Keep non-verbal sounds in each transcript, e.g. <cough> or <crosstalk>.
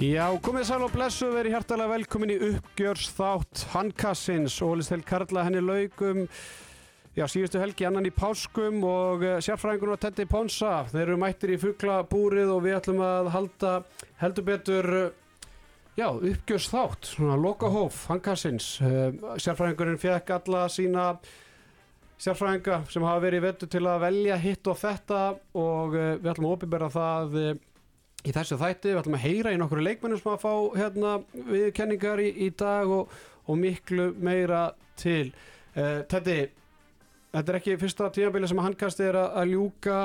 Já, komið sæl og blessu, verið hjartalega velkomin í uppgjörs þátt Handkassins, Ólistel Karla, henni laugum, já, síðustu helgi annan í páskum og uh, sérfræðingun og Teddy Ponsa, þeir eru mættir í fugglabúrið og við ætlum að halda heldur betur, uh, já, uppgjörs þátt, svona lokahóf Handkassins, uh, sérfræðingurinn fekk alla sína sérfræðinga sem hafa verið vettu til að velja hitt og þetta og við ætlum að opinbera það í þessu þætti, við ætlum að heyra í nokkru leikmennum sem að fá hérna viðkenningar í, í dag og, og miklu meira til. Uh, Teddy, þetta er ekki fyrsta tímabili sem að handkast er að, að ljúka.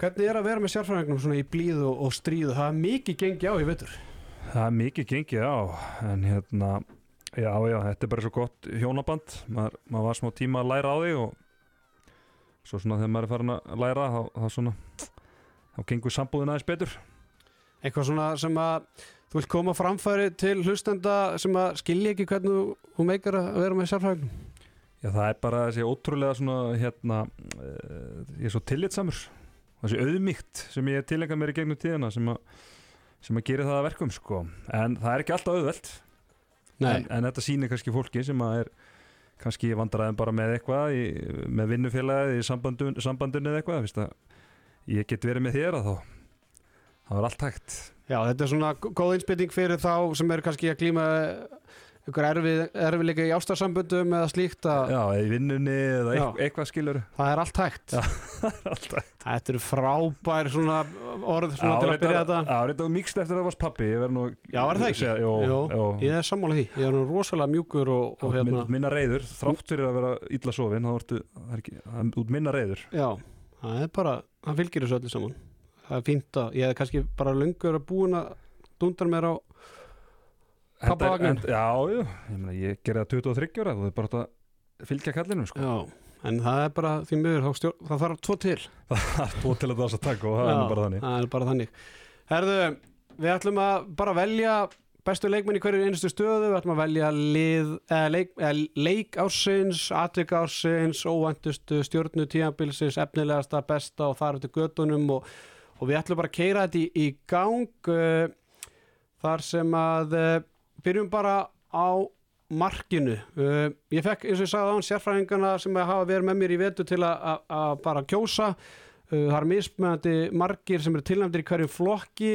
Hvernig er að vera með sérfræðingnum svona í blíðu og, stríðu? Það er mikið gengi á í vettur Það er mikið gengið á en hérna, já já, þetta er bara svo gott hjónaband, maður, maður var smá tíma að læra á því og svo svona þegar maður er farin að læra þá, þá svona þá gengur sambúðin aðeins betur. Eitthvað svona sem að þú vilt koma framfæri til hlustenda sem að skilja ekki hvernig þú, meikar að vera með sérfræðingnum Já, það er bara þessi ótrúlega svona hérna, uh, ég er svo tillitsamur. Þessi auðmygt sem ég tilengað mér í gegnum tíðina sem að, sem að gera það að verkum sko, en það er ekki alltaf auðvelt. En, en þetta sýnir kannski fólki sem að er kannski vandræðin bara með eitthvað í, með vinnufélagið í sambandun, sambandunni eða eitthvað, Vist að ég get verið með þér að þá. Það var allt hægt. Já, þetta er svona góð innspytting fyrir þá sem eru kannski að glíma ykkur erfið, erfiðleika í ástarsambundum eða slíkt að Já, eða í vinnunni eða Já. eit, eitthvað skilur það er allt hægt. Já, <laughs> allt hægt. Þetta eru frábær svona orð svona til að byrja þetta. Já, þetta var mikst eftir að það varst pappi nú Já, er það ekki? Jó, Jú, jó. Ég er sammála því, ég er nú rosalega mjúkur og, og hérna minna, minna reyður, þrátt fyrir að vera illa sofin það er út minna reyður Já, það er bara, það fylgir þessu öllu saman. Það er fínt að, ég hef kannski bara löngur að búin að dundar mér á enda- Já, já, ég meina, ég gerði það 23 ára þú er bara að fylgja kallinu sko. Já, en það er bara því stjórn, það þarf tvo til. <laughs> Það er tvo til að það að taka og það er nú bara þannig. það er bara þannig. Herðu, við ætlum að bara velja bestu leikmenn í hverju einustu stöðu við ætlum að velja lið, eða, leik, eða, leik ársins, atvik ársins óvæntustu stjórnu tímabilsins efnilegasta, besta og þar eftir gödunum og, og við ætlum bara að keira þetta í, í gang uh, þar sem að uh, byrjum bara á markinu. Uh, ég fekk, eins og ég sagði á hann, sérfræðingana sem hafa verið með mér í vetu til að- bara kjósa. Það er mismöðandi margir sem eru tilnæmdir í hverju flokki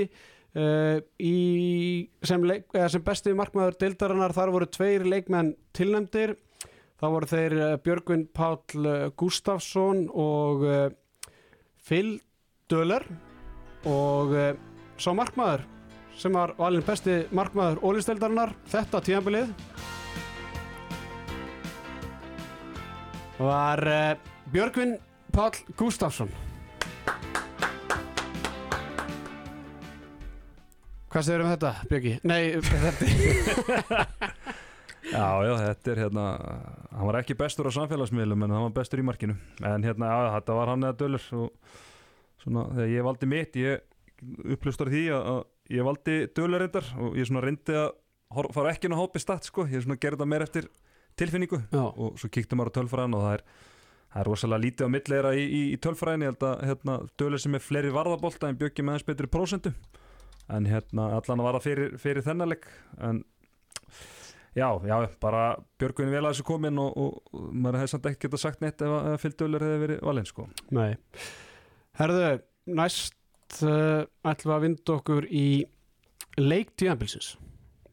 uh, í, sem, leik, sem besti markmaður deildarinnar þar voru tveir leikmenn tilnæmdir það voru þeir uh, Björgvin Páll uh, Gustafsson og Phil Döller og sá markmaður sem var valinn besti markmaður ólisteildarinnar þetta tíðanbilið var Björgvin Páll Gustafsson Hvað segir um þetta, Björgi? Nei, þetta. <laughs> Já, já, þetta er hérna hann var ekki bestur á samfélagsmiðlum en hann var bestur í markinu. En hérna, já, þetta var hann eða dölur og svona, þegar ég valdi mitt ég upplustar því að, ég valdi dölur reyndar og ég svona reyndi að fara ekki inn á hópi start sko, ég svona gerði það meir eftir tilfinningu Já, og svo kíktum maður á tölfræðin og það er það er rosalega lítið á millera í, í, í tölfræðin ég held að hérna, dölur sem er fleiri varðabolta en bjöggi með hans betri prósentu en hérna allan að vara fyrir, fyrir þennanleik en já, já, bara Björgvin vel að þessu komin og, og, og maður hefði samt ekki getað sagt neitt ef, að- dölur hefði verið valinn sko. Nei. Herðu, næst uh, ætlum að vinda okkur í leik tíðanbilsins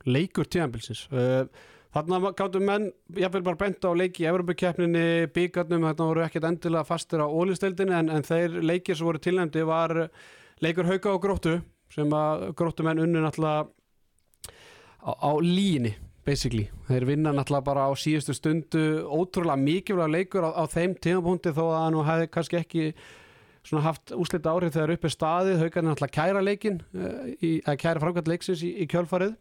leikur tíðanbilsins uh, þarna gáttu menn, ég vil bara benda á leiki í Evropakeppninni, byggarnum þarna voru ekkert endilega fastir á ólisteildinni en, en þeir leikir sem voru tilnæmdi var leikur hauka og gróttu sem að gróttu menn unnu náttúrulega á, á líni basically, þeir vinna náttúrulega bara á síðustu stundu ótrúlega mikilvæg leikur á, á þeim tímapunkti þó að nú hefði kannski ekki svona haft úslita árið þegar uppi staðið. Haugarnir náttúrulega kæra leikin í, að kæra framkvæmt leiksins í, í kjölfarið.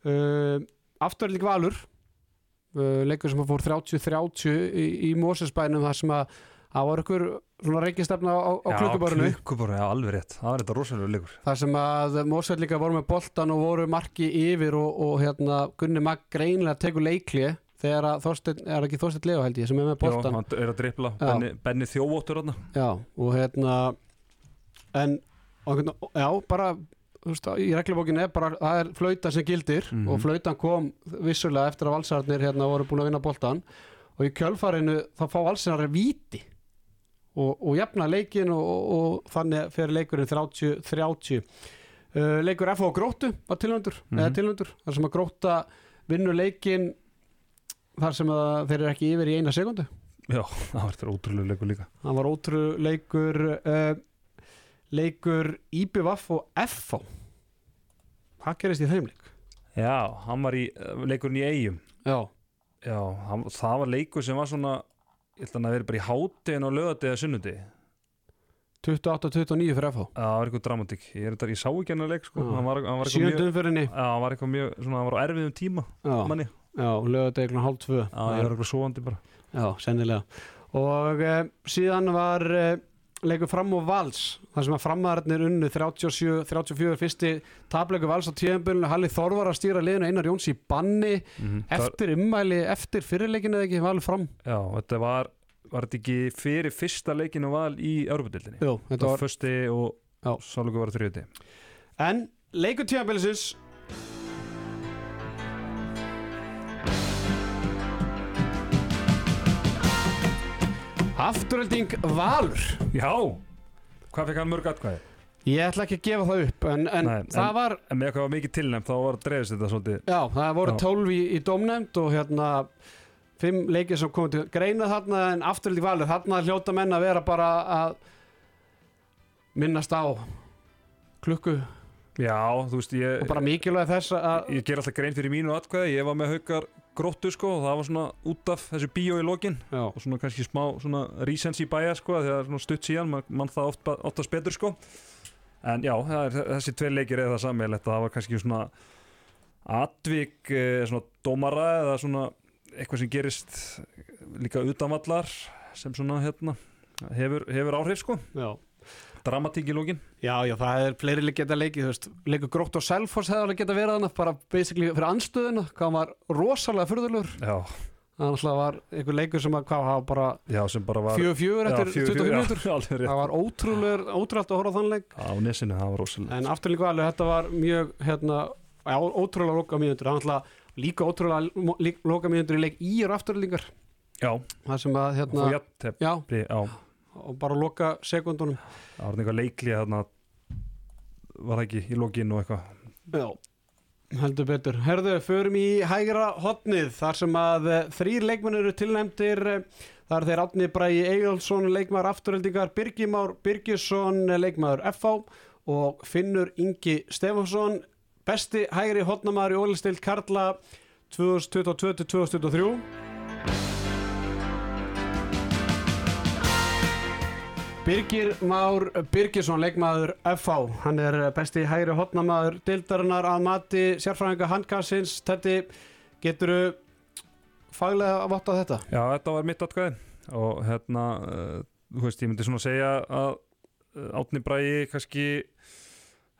Uh, aftur líka valur uh, leikur sem fór 30-30 í, í Mósesbænum þar sem að það var ykkur svona reykistefna á, á klukkubarinu klukkubarinu, já, alveg rétt. Það var þetta rosalega leikur. Þar sem að Mósveld líka voru með boltan og voru marki yfir og, og hérna Gunni Magg greinlega tekur leikli þegar að Þorsteinn, er ekki Þorsteinn Leo held ég sem er með Já, boltan hann er að drippla, Já. Benni, Benni þjóvóttur hann Já, og hérna en og, hérna, já, bara þú veist, í reglubókinu er bara það er flauta sem gildir Mhm. og flautan kom vissulega eftir að valsararnir hérna voru búin að vinna boltan og í kjölfarinu þá fá valsarar víti og, og jafna leikin og, og, þannig fer leikurinn 30-30 uh, leikur F og gróttu var tilhöndur, Mhm. eða tilhöndur þar sem að gróta vinnur leikin þar sem að þeir eru ekki yfir í eina sekundu Já, það var þetta ótrúlega leikur líka. Hann var ótrú leikur uh, leikur IBVF og FH hvað gerist í þeim leik? Já, hann var í uh, leikurinn í eigum Já, Já, hann, það var leikur sem var svona ég held að hann að vera bara í hátegin og lögati eða sunnundi 28-29 fyrir FH Það var eitthvað dramatík. Ég, er, þetta- ég sá ekki hennar leik sko. Hann, var, hann, var eitthvað henni já, hann var eitthvað mjög svona, hann var á erfiðum tíma Já, já lögadeglan hálf tvö. Já, ég var eitthvað svoandi bara. Já, sennilega. Og uh, síðan var uh, leikur fram og vals þar sem að framæðarnir unnu 37-34 fyrsti tapleiku vals á tíðanbölinu Halli Þorvar að stýra liðinu Einar Jóns í banni. Mm eftir ummæli, eftir fyrirleikinu eða ekki valið fram. Já, þetta var Var þetta ekki fyrir fyrsta leikinu val í Európa-dildinni? Jú, þetta var var fyrsti og sáleiku var þriðuti En leikur tíðanbölisins Afturölding Valur Já, hvað fekk hann mörg atkvæði? Ég ætla ekki að gefa það upp en, en Nei, það en- var En með eitthvað var mikið tilnæmt þá var dreifist þetta svolítið Já, það voru. 12 í, í dómnefnd og hérna fimm leikir sem komið til greina þarna en afturlítið valið, þarna hljóta menn að vera bara að minnast á klukku Já, þú veist, ég, og bara mikilvæg þess að ég ger alltaf grein fyrir mínu atkvæði Ég var með haukar gróttu sko og það var svona út af þessu bíó í lokin. Já, og svona kannski smá svona í bæja sko þegar svona stutt síðan, mann man það oft, oftast betur sko. En já, er, þessi tveir leikir eða það sammeilegt það var kannski svona atvik eh, svona dómara eða svona eitthvað sem gerist líka utanvallar sem svona hérna hefur, hefur áhrif sko. Já. Dramatík í lókin Já, já, það er fleiri leik geta veist, leikur grótt og Selfoss hefði alveg geta verið þannig, bara basically fyrir anstöðuna, hvað var rosalega furðulegur, já, það náttúrulega var einhver leikur sem að hvað hafa bara já bara var fjögur Já, eftir fjögur, 25 fjögur, minútur, það var ótrúlegur, ótrúlega að horfa þann leik. Á nesinu, það var rosalega En afturlíku alveg, þetta var mjög hérna, já, ótrúlega loka Það náttúrulega líka ótrúlega loka mínútur í leik í og afturlíkar já, Það sem að, hérna, já, já, og bara loka sekundunum það var eitthvað leikli þarna var það ekki í lokin og eitthvað? Já, heldur betur. Herðu, förum í hægra hotnið Þar sem að eh, þrír leikmenn eru tilnæmdir Það er þeir Átni Bræi Egilson, leikmaður afturöldingar Birgimár Birgisson, leikmaður FH og Finnur Ingi Stefánsson. Besti hægri hotnamaður í Ólistild Karla 2022-2023 Birgir Már Birgisson, leikmaður FH hann er besti hægri hotnamaður dildarinnar að mati sérfræðinga handkassins. Tetti, getur faglega að votta þetta? Já, þetta var mitt atkvæði. Og hérna, uh, þú veist, ég myndi svona segja að uh, Átni Bræi kannski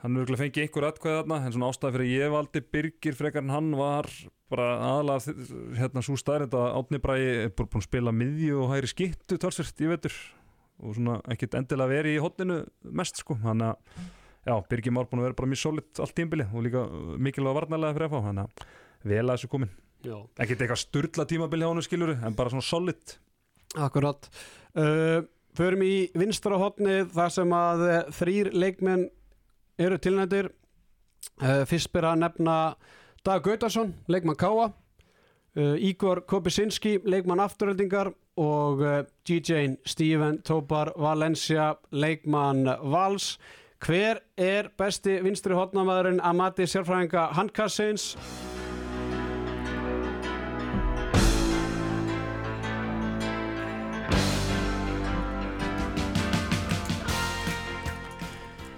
hann örgulega fengið einhver atkvæði þarna en svona ástæði fyrir að ég valdi Birgir frekar en hann var bara aðalega hérna svo staðrind að Átni Bræi er búin að spila miðju og hægri skittu talsvert í vetur og svona ekkert endilega verið í hotninu mest sko, hann að já, Birgir Már búin að vera bara mjög solid allt tímbili og líka uh, mikilvæga varnarlega fyrir fá hann að vel að þessu komin. Ekkert eitthvað sturla tímabili hjá hann skiluru en bara svona solid. Akkurat. Uh, Förum í vinstra hotnið þar sem að uh, þrýr leikmenn eru tilnættir uh, Fyrst byrja að nefna Dag Gautarsson, leikmann Káa uh, Ígor Kopisinski, leikmann afturöldingar og uh, DJ Steven Tópar Valencia, leikmann Vals Hver er besti vinstri hotnamaðurinn að mati sérfræðinga handkassins?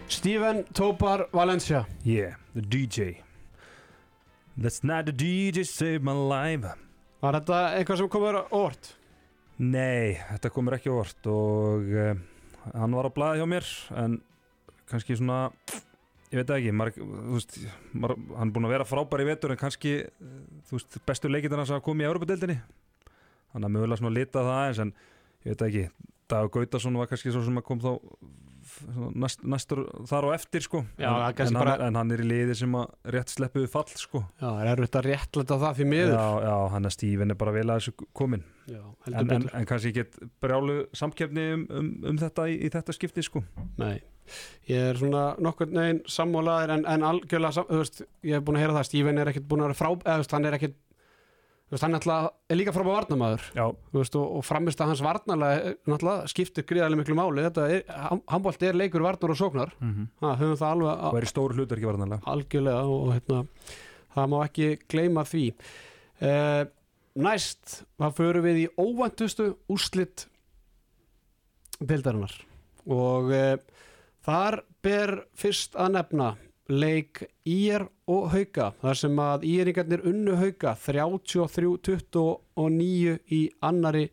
Steven Tópar Valencia Yeah, the DJ That's not the DJ save my life Var þetta eitthvað sem komur óvart? Nei, þetta komur ekki á vort og uh, hann var á blaði hjá mér en kannski svona ég veit ekki þú veist, maður, hann er búin að vera frábær í vetur en kannski eh, veist, bestu leikindar hans að koma í Európa-deildinni þannig að mögulega svona lita það aðeins en ég veit ekki, Dagur Gautason var kannski svo sem að kom þá næst, næstur þar á eftir sko. Já, en, en, hann, bara- en hann er í liði sem að rétt sleppu við fall sko. Já, það er erfitt að réttlæta það fyrir miður. Já, já, hann er Stífin er bara vel að þessu komin Já, en, en, kannski ekki brjálu samkeppni um, um, um þetta í, í þetta skipti sko. Nei, ég er svona nokkur neginn sammálaðir en, en algjörlega, þú veist, ég hef búin að heyra það Stífin er ekkert búin að vera frá, eða þú veist, hann er ekkert veist, hann er, líka frábæð þú veist, og, og framist að hans er- náttúrulega skiptir gríðarlega miklu máli. Þetta er, handbólt er leikur varnar og sóknar. Mm ha, höfum það alveg og er í stóru hlutur ekki varðanlega algjörlega og, hérna, það má ekki gleyma því. Uh, næst þá förum við í óvæntustu úrslit deildarinnar. Og uh, þar ber fyrst að nefna leik Ír og Hauka þar sem að Íringarnir unnu Hauka 33-29 í annari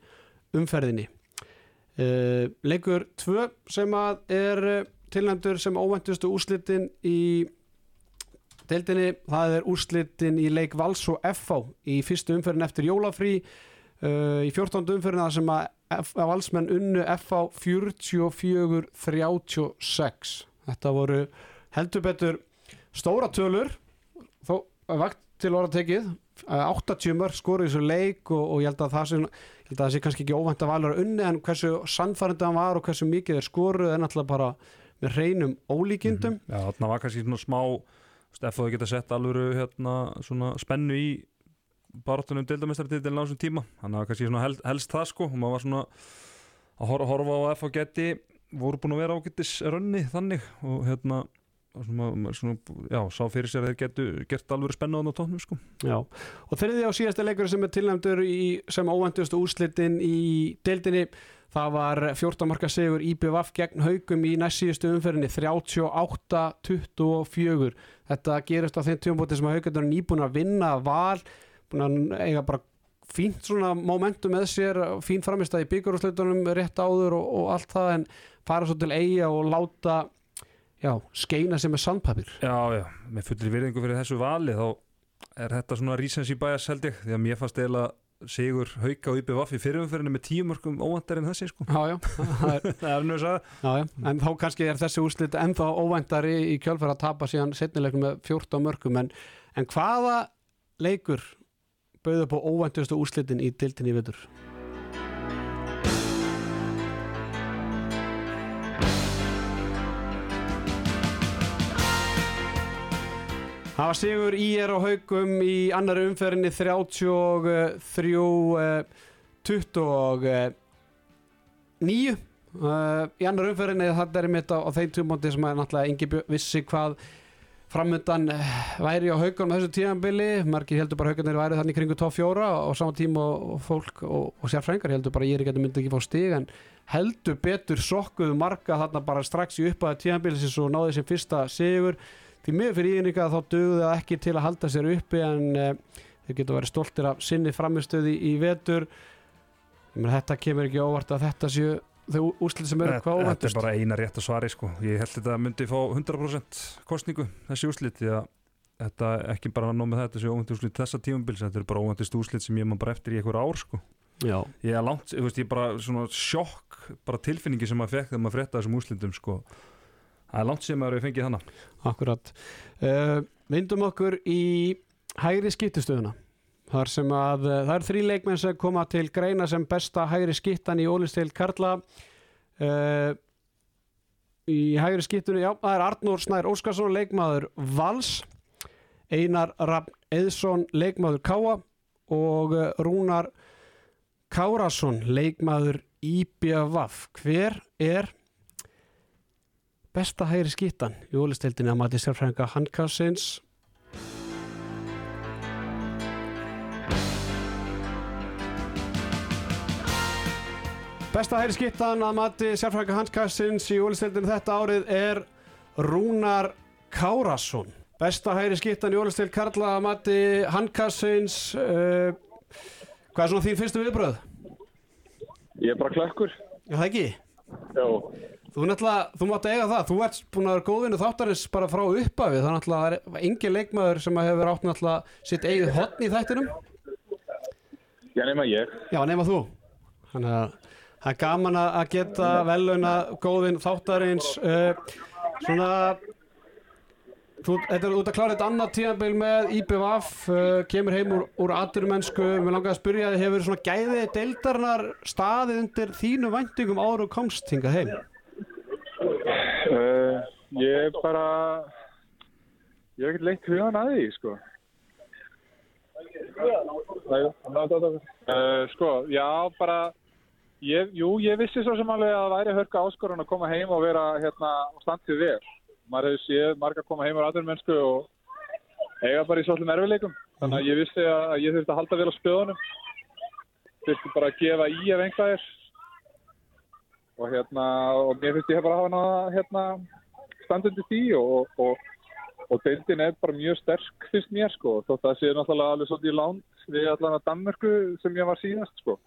umferðinni uh, leikur 2 sem að er uh, tilnæmdur sem óvæntustu úrslitin í deildinni, það er úrslitin í leik Vals og FH í fyrstu umferðin eftir jólafrí uh, í 14. umferðin það sem að Valsmenn unnu FH 44-36 þetta voru heldur betur stóra tölur þó vakt til orða tekið uh, 80 mörg skoru í þessu leik og, og ég held að það sé, að það sé kannski ekki óvænt að valur unni en hversu sannfærandi hann var og hversu mikið er skoru er náttúrulega bara með hreinum ólíkindum. Já, þarna var kannski svona smá Stefán þau geta sett alvöru hérna, spennu í baráttunum deildamestartitilin á þessum tíma. Þannig að kannski svona helst, það sko og maður var svona að horfa, á FH geti voru búin að vera ágættis rönni þannig og hérna svona, svona, já, sá fyrir sér að þeir getu gert alvöru spennu á tóknum sko. Já, og þriði á síðasta leikur sem er tilnæmdur í, sem óvendustu úrslitin í deildinni, það var 14 marka sigur IBVF gegn haugum í næstsíðustu umferðinni 38-24 þetta gerist á þeim tjómbóti sem að haugarnir er nýbúin að vinna val, búin að eiga bara fínt svona momentum með sér fín framist að í byggjurúsleitunum rétt áður og, og allt það en fara svo til eiga og láta já, skeina sem er sandpapir Já, já, með fullri virðingu fyrir þessu vali þá er þetta svona recency bias held ég því að mér fannst eiginlega Sigur Hauka og IBVF í fyrirumferðinu með tíu mörgum óvandar en þessi sko. Já, já, <laughs> það er nú að sagða Já, já, en þá kannski er þessi úrslit ennþá óvæntari í kjölfæra að tapa síðan setnileikum með 14 mörgum en, en hvaða leikur bauð upp á óvæntustu úrslitin í dildin í Það var sigur í er á haugum í annari umferðinni 33 29 Uh, í annar umferðinni þetta er mitt á, á þeim tjómóti sem að náttúrulega engi vissi hvað framöndan eh, væri á haugunum þessu tíðanbili, margir heldur bara haugarnir væri þannig kringu top fjóra á sama tíma og, og fólk og, og sérfrængar heldur bara ég er ekki að myndi ekki fá stig en heldur betur sokkuðu marga þarna bara strax í uppaða tíðanbili sem svo náði sem fyrsta sigur því miður fyrir íringa þá dögðu það ekki til að halda sér uppi en uh, þeir geta verið stoltir af sinni framistöði í vetur meina, þetta kemur ekki óvart að þetta séu þau úrslit sem eru hvað Þetta er óvæntust bara eina rétt að svari sko. Ég held þetta myndi fá 100% kostningu þessi úrslit því að þetta ekki bara nóg með þetta þessi óvænt úrslit þessa tímubils þetta er bara óvæntist úrslit sem ég maður bara eftir í einhver ár sko. Já, Ég er langt, ég veist, ég er bara svona sjokk bara tilfinningi sem maður fekk þegar maður frétta þessum úrslitum sko. Það er langt sem maður hefur fengið þannig akkurat. Uh, Vindum okkur í hægri skiptustöðuna þar sem að uh, það eru þrý leikmenn sem koma til greina sem besta hægri skiptan í Ólistil Karla. Uh, í hægri skiptunni, já, það er Arnór Snær Óskarsson, leikmaður Vals Einar Raffn Eðsson, leikmaður Káa og Rúnar Kárasson, leikmaður IBVF. Hver er besta hægri skiptan í ólistildinni að mati sérfræðinga Handkassins? Besta hægri skiptan að mati sérfræðinga Handkassins í ólistildinni þetta árið er Rúnar Kárasson. Besta hægri skiptan í ólistild Karla að mati Handkassins. Uh, hvað er svona þín fyrstu viðbröð? Ég er bara klökkur. Já, það ekki? Já, Þú náttúrulega, þú mátt eiga það, þú ert búin að vera góðvinnu þáttarins bara frá upphafi, þannig að það er engin leikmaður sem að hefur átt náttúrulega sitt eigið hotn í þættinum. ég nema ég. Já, nema þú. Þannig að Það er gaman að að geta veluna góðin þáttarins uh, svona þú, þetta er út að klára þetta annað tíðanbíl með IBVF uh, kemur heim úr, úr aturmennsku mér langar að spyrja þið hefur svona gæði deildarinnar staðið undir þínu væntingum áður og komst hingað heim Uh, ég bara, ég hef ekkert leitt hugan að því, sko. Uh, sko, já, bara, ég, jú, ég vissi svo sem alveg að það væri hörka áskorun að koma heim og vera hérna og standið vel. Maður hefur séð marga koma heim á aðurmennsku og eiga bara í svolítið erfileikum. Þannig að ég vissi að ég þurfti að halda vel á spöðunum. Þurfti bara að gefa í ef einhvað er og hérna, og mér finnst ég bara að hafa hana hérna standundi því og, og, og deildin er bara mjög sterk fyrst mér sko, þótt að það sé náttúrulega alveg svolítið í lánt við allan að Danmörku sem ég var síðast sko.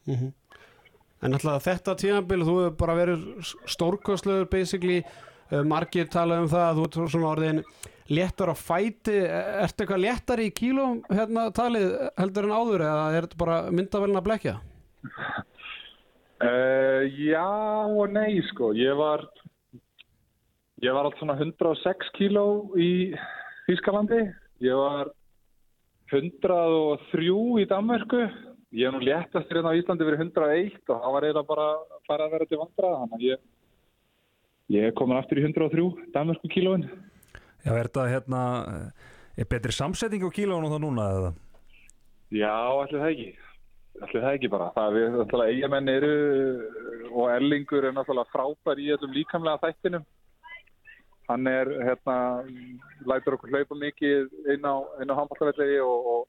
En alltaf þetta tíðanbíl, þú hefur bara verið stórkostlegur basically, uh, margir tala um það að þú ert svona orðin léttar á fæti, ertu eitthvað léttar í kílum hérna talið heldur en áður eða er þetta bara myndavelin að blekja? <laughs> Uh, já og nei sko, ég var ég var allt svona 106 kíló í Þýskalandi, ég var 103 í Danmörku, ég hef nú léttast hérna á Íslandi verið 101 og það var eiginlega bara að fara að vera til vandrað, þannig að ég, ég er komin aftur í 103 Danmörku kílóin. Já, er þetta hérna, er betri samsetting á kílónu þá núna eða? Já, allir það ekki. Allir það ekki bara. Það er náttúrulega eigamenn eru og Erlingur er náttúrulega frábær í öllum líkamlega þættinum. Hann er, hérna, lætur okkur hlaupa mikið inn á, á handballtafellegi og, og,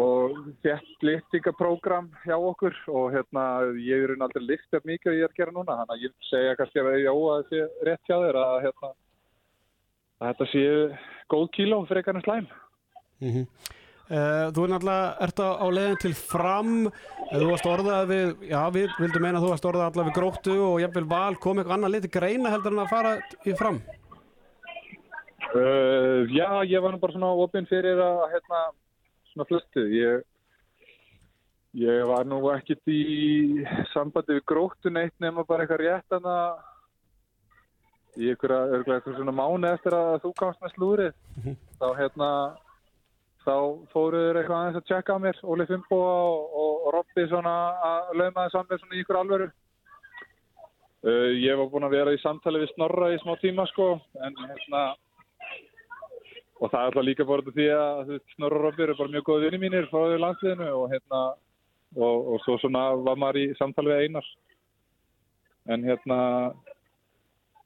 og þett liftingaprógram hjá okkur og hérna, ég er aldrei liftað mikið að ég er að gera núna. Þannig að ég segja kannski að já, að það sé rétt hjá þér að, hérna, að þetta séu góð kíló fyrir einhvern slæm. Mm -hmm. Uh, þú er náttúrulega, ert á, leiðin til fram, uh, þú varst orðað við, já við vildum meina að þú varst orðað allavega við gróttu og jafnvel val, kom eitthvað annað liti greina heldur en að fara í fram? Uh, já, ég var nú bara svona opinn fyrir að, hérna, svona flestu. Ég, ég var nú ekkit í sambandi við gróttu neitt nema bara eitthvað rétt en að í einhverja, örgulega eitthvað svona mánu eftir að þú komst með slúrið. Þá, hérna, þá fóruður eitthvað aðeins að tjekka á mér, Óli Fimbo og, og, og Robby svona að laumaði saman svona í ykkur alvöru. Uh, ég var búinn að vera í samtali við Snorra í smá tíma sko, en hérna, og það er alltaf líka bara því að Snorra og Robby eru bara mjög góði vinni mínir frá því landsliðinu og hérna, og, og svo svona var maður í samtali við Einar. En hérna,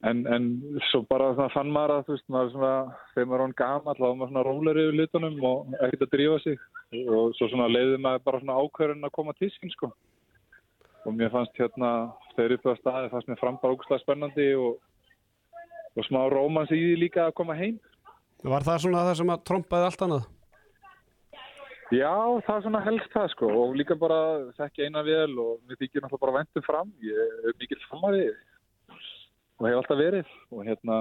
En, en svo bara það fann maður að þú veist, maður svona, þegar maður er hann gamall, þá var maður svona róleri yfir litunum og ekkert að drífa sig og svo svona leiði maður bara svona ákverðin að koma til sín sko. Og mér fannst hérna, þegar upp á staði, fannst mér fram bara ógustlega spennandi og, og smá rómans í því líka að koma heim. Var það svona það sem að trompaði allt annað? Já, það er svona helst það sko og líka bara þekki eina vel og mér þykir náttúrulega bara vendum fram. Ég er mikil framariðið og hef alltaf verið og hérna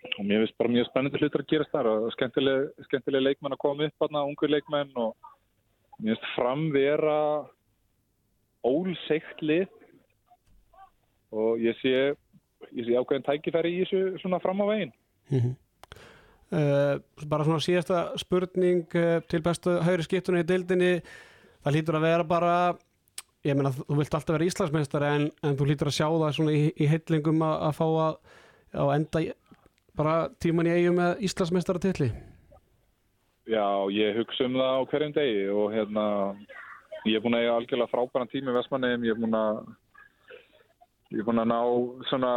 og mér finnst bara mjög spennandi hlutur að gerast þar og skemmtileg, skemmtileg leikmenn að koma upp aðna, ungur leikmenn og mér finnst fram vera ólseikt lið og ég sé ég sé ákveðin tækifæri í þessu svona fram á veginn Mm -hmm. uh, bara svona síðasta spurning uh, til bestu hægri skiptunni í deildinni það hlýtur að vera bara ég meina þú vilt alltaf vera Íslandsmeistar en, en þú hlýtur að sjá það svona í, í heillingum að, að fá að, að enda bara tíman í eigum með Íslandsmeistaratilli Já, ég hugsa um það á hverjum degi og hérna ég er búin að eiga algjörlega frábæran tími í Vestmanneim, ég er búin að ég er búin að ná svona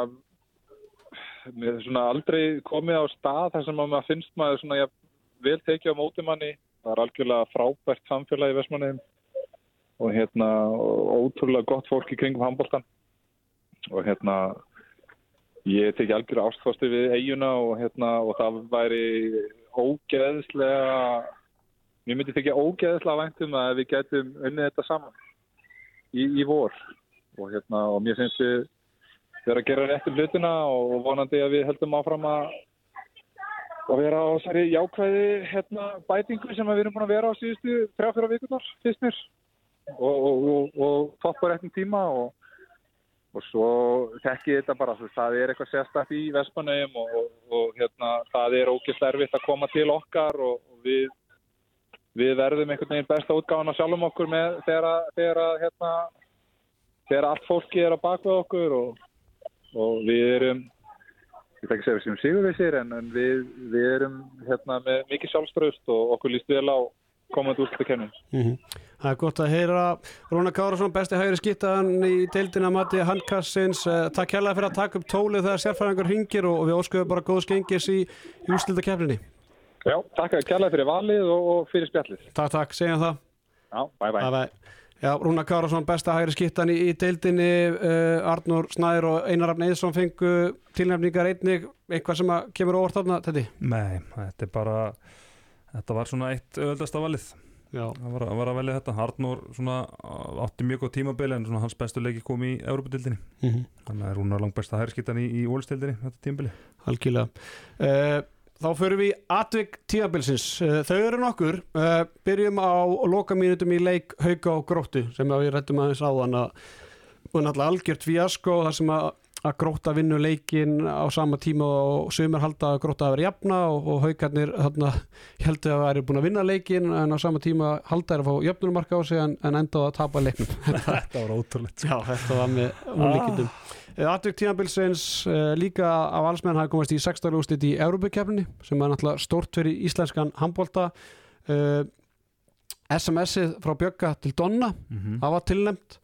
með svona aldrei komið á stað þar sem að maður finnst maður svona vel tekið á mótumanni það er algjörlega frábært samfélagi í Vestmanneim og hérna ótrúlega gott fólk í kringum handbóltan og hérna ég teki algjörlega ástfásti við eiguna og hérna og það væri ógeðslega mér myndi tekja ógeðslega væntum að við getum unnið þetta saman í, í vor. Og hérna og mér finnst við vera að gera réttum hlutina og vonandi að við heldum áfram að að vera á þessari jákvæði hérna, bætingu sem við erum búin að vera á síðustu 3-4 vikurnar fyrst mér og, og, og, og topp á réttum tíma og og svo þekki ég þetta bara, það er eitthvað sérstætt í Vespanegum og, og, og hérna, það er ógeðslega erfitt að koma til okkar og, og við, við verðum einhvern veginn besta útgáðan að sjálfum okkur með þegar, þegar, hérna, allt fólki er á bakvið okkur og, við erum, ég ætla ekki að segja við sem sigurvissir en, en við, við erum hérna, með mikið sjálfströst og okkur líst vel á komandi úrslutakennin. Mhm. Það er gott að heyra Rúna Kárasson, besti hægri skittan í deildina Matti Handkassins Eh, Takk hérlega fyrir að taka upp tólið þegar sérfæðingur hringir og við óskuðum bara góðs gengis í, í úrstilda kefninni Já, takk að kærlega fyrir valið og, og fyrir spjallið. Takk, takk, segjum það Já, bye bye. Bye, bye. Já, Rúna Kárasson, besta hægri skittan í, í deildinni uh, Arnur Snær og Einar Rafn Eðsson fengu tilnefningar einnig eitthvað sem að kemur óvart þarna, þetta Nei, þetta er bara þetta var svona eitt öðvöldasta valið. Það var, var að velja þetta. Arnór svona átti mjög góð tímabili en svona hans bestu leiki kom í Európa-dildinni mm þannig að Rúnar langt besta hærskittan í, í Ólstildinni þetta tímabili. Algjörlega. Uh, Þá förum við í atvik tíabilsins uh, Þau eru nokkur. Uh, Byrjum á lokamínutum í leik Hauka og Gróttu sem við rættum aðeins áðan að og náttúrulega algjört fiasko þar sem að, að Grótta vinnu leikin á sama tíma og sömur halda að Grótta að vera jafna og, og Haukarnir þarna heldur að væri búin að vinna leikin en á sama tíma halda er að fá jöfnumarka á sig en, en enda á að tapa leiknum <laughs> þetta var ótrúlegt Já, þetta var með ólíkindum ah. Atvik tímabilsins uh, líka af allsmenn hafi komast í 16. úrslit í Európa-kefni sem er náttúrulega stórt fyrir íslenskan handbólta uh, SMS-ið frá Bjögga til Donna mm -hmm. það var tilnæmt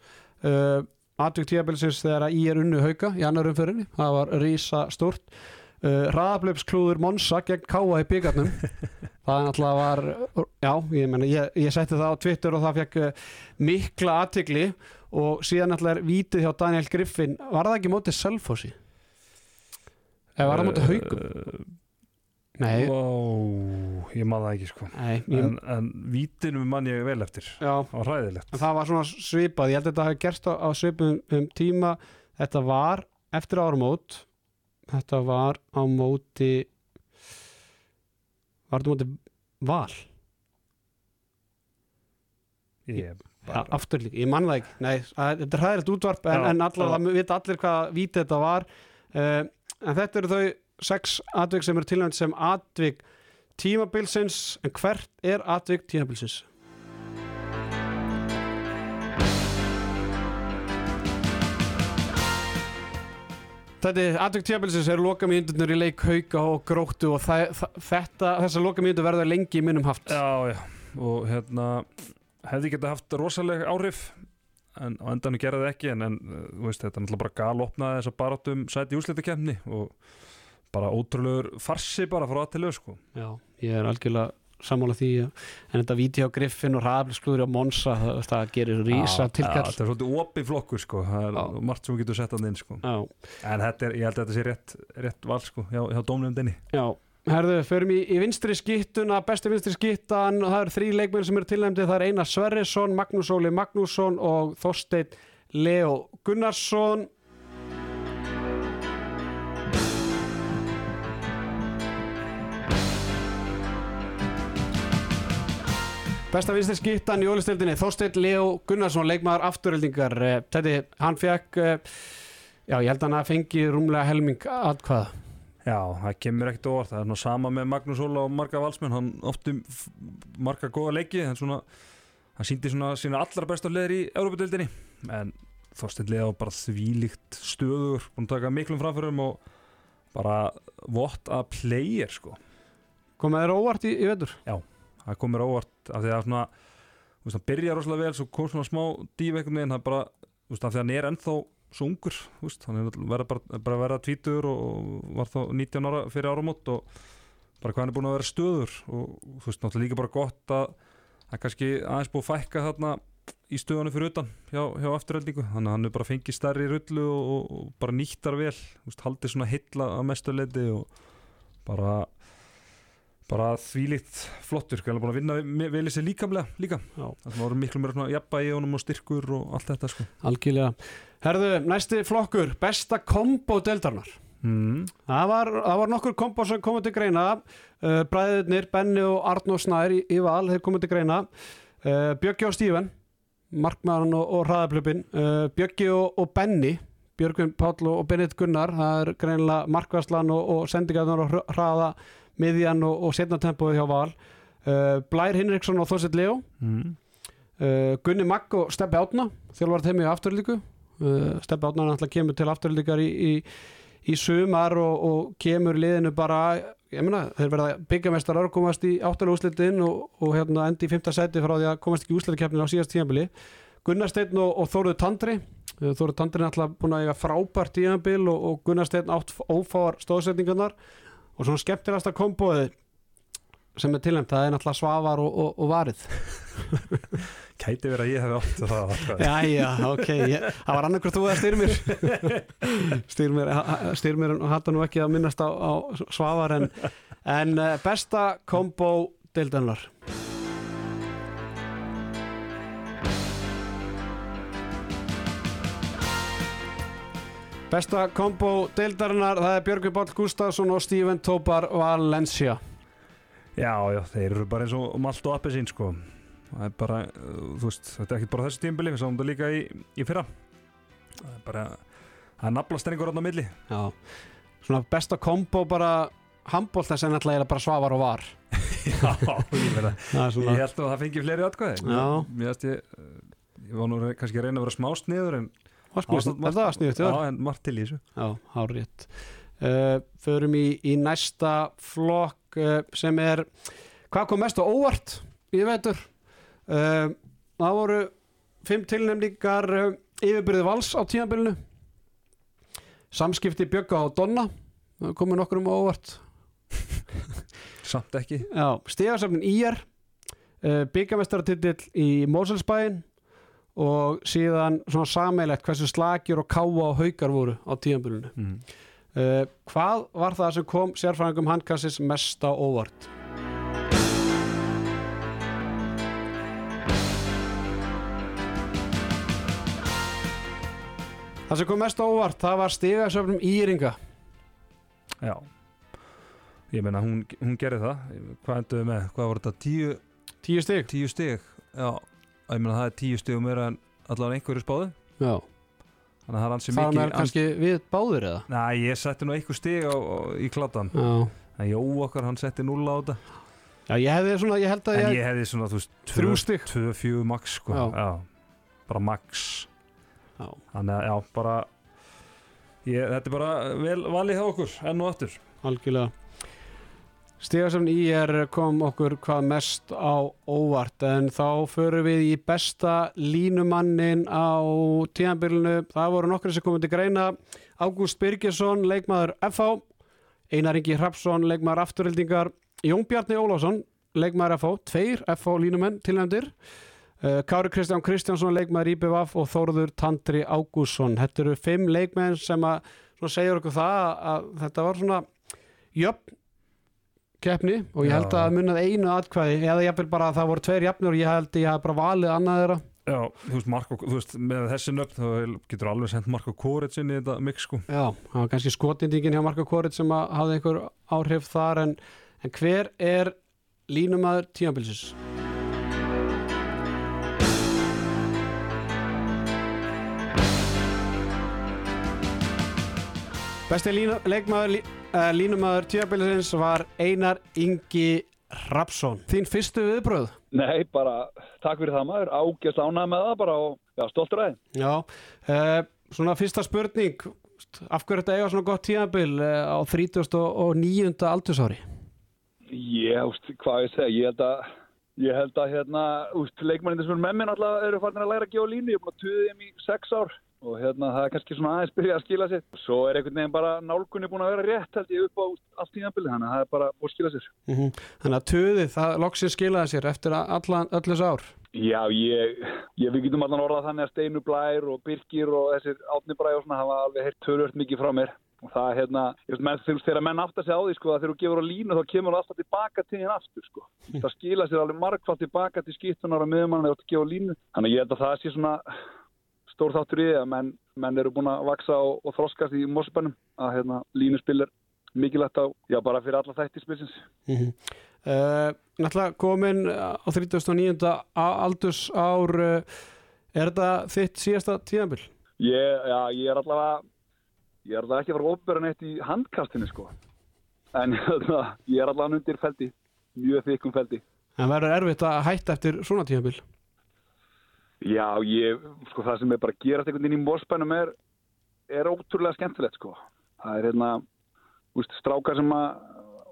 uh, Atvik tímabilsins þegar að í er unnu hauka í annar umförinni, það var rísa stórt uh, Raðablöpsklúður Monsa gegn Káa í byggarnum <laughs> það náttúrulega var já, ég, meni, ég, ég setti það á Twitter og það fekk uh, mikla aðtigli og síðan náttúrulega er vítið hjá Daniel Griffin. Var það ekki mótið Selfossi? eða var það mótið haukum? Nei, Vá, ég maður það ekki sko. Nei ég, en, en vítinu mann ég vel eftir. Já, það var hræðilegt. En það var svona svipað. Ég held að þetta hafi gerst á, á svipum um tíma. Þetta var eftir áramót. Þetta var á móti var þetta móti val? Ég, ja, aftur líka, ég man það ekki. Nei, að, þetta er hæðilegt útvarp en, en allar, það vita allir hvað vítið þetta var. Uh, en þetta eru þau sex atvik sem eru tilnæmt sem atvik tímabilsins. En hvert er atvik tímabilsins? Þetta er atvik tímabilsins eru lokamíndunir í leik hauka og gróttu og það, það, þetta, þessar lokamíndur verður lengi í minnum haft. Já, já, og hérna hefði geta haft rosaleg áhrif en á endanum gerði ekki en, en veist, þetta er náttúrulega bara galopnaði þess að barátum sæti í úrslitakefni og bara ótrúlegur farsi bara frá að til lög sko. Já, ég er algjörlega sammála því að- en þetta víti á Griffin og Raflisklúður á Monsa, það, það gerir rísa Já, tilkall. þetta er svolítið opið flokkur sko. Það er Já. margt sem við getum sett hann inn sko. Já, en er, ég held að þetta sé rétt, rétt val sko hjá, hjá dómnefndinni já. Herðu, förum í, í vinstri skittuna, besti vinstri skittan. Og það eru þrý leikmenn sem eru tilnæmdi það er Einar Sverrisson, Magnús Óli Magnússon og Þorsteinn Leo Gunnarsson Besta vinstri skittan í ólistildinni Þorsteinn Leo Gunnarsson, leikmaður afturöldingar Þetta, hann fekk eh, já, ég held að hann fengi rúmlega helming atkvæða. Já, það kemur ekkert óvart, það er nú sama með Magnús Óla og marga valsmenn, hann oftum marga góða leiki, en svona hann síndi svona sína allra besta leðir í Európa-dildinni, en Þorsteinn Leða bara þvílíkt stöður búin að taka miklum framförum og bara vott að player sko, Komið þér óvart í, í vetur? það komur óvart af því að svona, þú veist, hann byrja rosalega vel, svo kom svona smá díf einhvern veginn, það bara, þú veist, af því að hann er ennþá svo ungur, þú veist, hann er bara, bara að vera tvítur og var þá 19 ára fyrir áramót og bara hvað hann er búin að vera stöður og þú veist, náttúrulega líka bara gott að er kannski aðeins búið að fækka þarna í stöðunum fyrir utan hjá, hjá afturöldingu, þannig að hann er bara fengið stærri rullu og, og, bara nýttar vel þú veist, haldið svona heilla að mestu leiti og bara bara þvílíkt flottur, hann er búin að vinna ve- vel í sig líkamlega líka, það voru miklu í honum og styrkur og allt þetta sko. Algjörlega. Herðu, næsti flokkur, besta kombo deildarnar. mm. Það var, það var nokkur kombo sem komið til greina. Uh, Bræðurnir, Benni og Arnó Snær í, í val, þeir komið til greina. Uh, Bjöggi og Stíven, Markmaðurinn og, og Hraðablöpin. Uh, Bjöggi og, og Benni, Björgvin Páll og Benedikt Gunnar það er greinilega markværslan og, og sendingarnar og hraða miðjan og, og setna tempóið hjá Val. Uh, Blær Hinriksson og Þorset Leo mm. uh, Gunni Magg og Steppi Átna þjálfar þeim í afturlíku uh, Steppi Átna er náttúrulega kemur til afturlíkar í, í, í sumar og, og kemur liðinu bara ég meina, þeir verða byggamestar og komast í áttalega úslitin og, og hérna endi í fymta seti frá því að komast ekki í úslitakeppnin á síðast tíðanbili Gunnar Steinn og, Þóruð Tandri. Uh, Þóruð Tandri er náttúrulega búin að eiga frábært tíðanbil og, og Gunnar Steinn átt ófáar stóðsetningarnar og svona skemmtilegasta komboðið sem er tilnæmt, það er náttúrulega Svavar og, og, og Varið Kæti <laughs> verið að ég hef átt það atkvæði. Já, já, ok, ég, það var annarkur þú að styrmir styrmir, styrmir hattu nú ekki að minnast á, á Svavar en, en eh, besta kombo deildanar Besta kombo deildarinnar það er Björgur Báll Gustafsson og Steven Tobar Valencia. Já, já, þeir eru bara eins og malt og appelsín sko. Það er bara, uh, þú veist, þetta er ekki bara þessi tímbili Við sáum þetta líka í, í fyrra. Það er bara, það er naflastenningur átt á milli. Já, svona besta kombo bara handbólt þess að náttúrulega er bara Svavar og Var. <laughs> Já, ég meina <laughs> Það Ég held að það fengi fleiri atkvæði. Já. Held ég, uh, ég var nú kannski að reyna að vera smá sniður en, Var það sniðut, já, en margt til í þessu Já, hár rétt. Uh, förum í, í næsta flokk uh, sem er, hvað kom mest á óvart í vetur? Uh, það voru fimm tilnefningar yfirbyrði vals á tímabilinu. Samskipti Bjögga og Donna, komið nokkur um á óvart. <laughs> Samt ekki IR, uh, byggamestaratill í Moselsbæin og síðan svona sameilegt hversu slakir og káa og haukar voru á tímabilinu. mm. Uh, hvað var það sem kom sérfræðingum handkassis mest á óvart? Það sem kom mest á óvart, það var stigasöfnum Íringa. Já Ég meina, hún, hún gerði það Hvað endur við með? Hvað var þetta? Tíu, Tíu stig? tíu stig Já, meina það er tíu stig meira en allavega einhverju spáðu Já. Þannig að það er ansi Það var mikið með kannski við báðir eða? Næ, ég setti nú einhver stig á, á, í kladdan Já. En Jó okkar, hann setti 0 á þetta Já, ég hefði svona, ég held að En ég, ég hefði svona, þú veist, þrjú stig. 2-4 max, sko Já. Bara max Já. Þannig að, já, bara ég, Þetta er bara vel valið hjá okkur Enn og aftur algjörlega. Stigasöfn IR kom okkur hvað mest á óvart en þá förum við í besta línumannin á tíðanbyrjunu. Það voru nokkri sem komið til greina. Ágúst Birgesson, leikmaður FH, Einar Ingi Hrapsson, leikmaður afturhildingar, Jón Bjarni Ólásson, leikmaður FH, tveir FH línumenn tilnæmdir. Uh, Kári Kristján Kristjánsson, leikmaður IBVF og Þórður Tandri Ágússon. Þetta eru fimm leikmenn sem að segja okkur það að, að þetta var svona jöfn keppni og ég held að munnað einu atkvæði eða ég bara að það voru tveir jafnir og ég held að ég hef bara valið annað þeirra. Já, þú veist, Marko, þú veist, með þessi nöfn þá getur alveg sendt Marko Kórits inn í þetta mix, sko. Já, það var kannski skotindingin hjá Marka Korit sem hafði einhver áhrif þar en, en hver er línumæður tímabilsis? Besti línu, leikmaður lí, uh, línumæður tímabilsins var Einar Ingi Rapsson. Þín fyrstu viðbröð? Nei, bara takk fyrir það maður, ágjast ánægð með það bara og já, stoltur aðeins. Já, uh, svona fyrsta spurning, af hverju þetta eiga svona gott tímabil uh, á 39. aldursári? Ég, úst, hvað ég segja, ég held að, ég held að hérna, úst, leikmannir sem er með mér alltaf eru farin að læra að gefa línu, ég er búin að tuði þeim í sex ár og hérna það er kannski svona aðeins byrjað að skila sér. Svo er einhvern veginn bara nálgunni búin að vera rétt held ég upp á allt tímabilið, þannig að það er bara búin að skila sér. Mm Þannig að töðið, það loksins skilaði sér eftir þessu ár. Já, ég, ég við getum allan orðað þannig að Steinu Blær og Birgir og þessir Átni Bræ og svona hafa alveg heyrt tölvört mikið frá mér og það er hérna, ég veist, menn, þegar menn aftar sig á því sko að þegar þú gefur á línu þá kemur það alltaf tilbaka til þín aftur sko það skila sér alveg margfald tilbaka til skiptunar og miðumann þannig að ég held að það sé svona stór þáttur í því að menn, menn eru búin að vaksa og, og þroskast í Mosebænum að hérna, línuspill er mikilvægt á, já bara fyrir alla þætti spilsins Mm -hmm. uh, Náttúrulega komin á 39. a- aldursár, uh, er þetta þitt síðasta? Ég, já, ég er allavega ég er allavega ekki að fara ofbera neitt í handkastinu sko en <laughs> hérna, ég er allavega undir feldi mjög þykkum feldi En verður erfitt að hætta eftir svona tímabil Já, ég, sko það sem er bara að gerast einhvern veginn í morspænum er er ótrúlega skemmtilegt sko. Það er hérna, þú veist, strákar sem að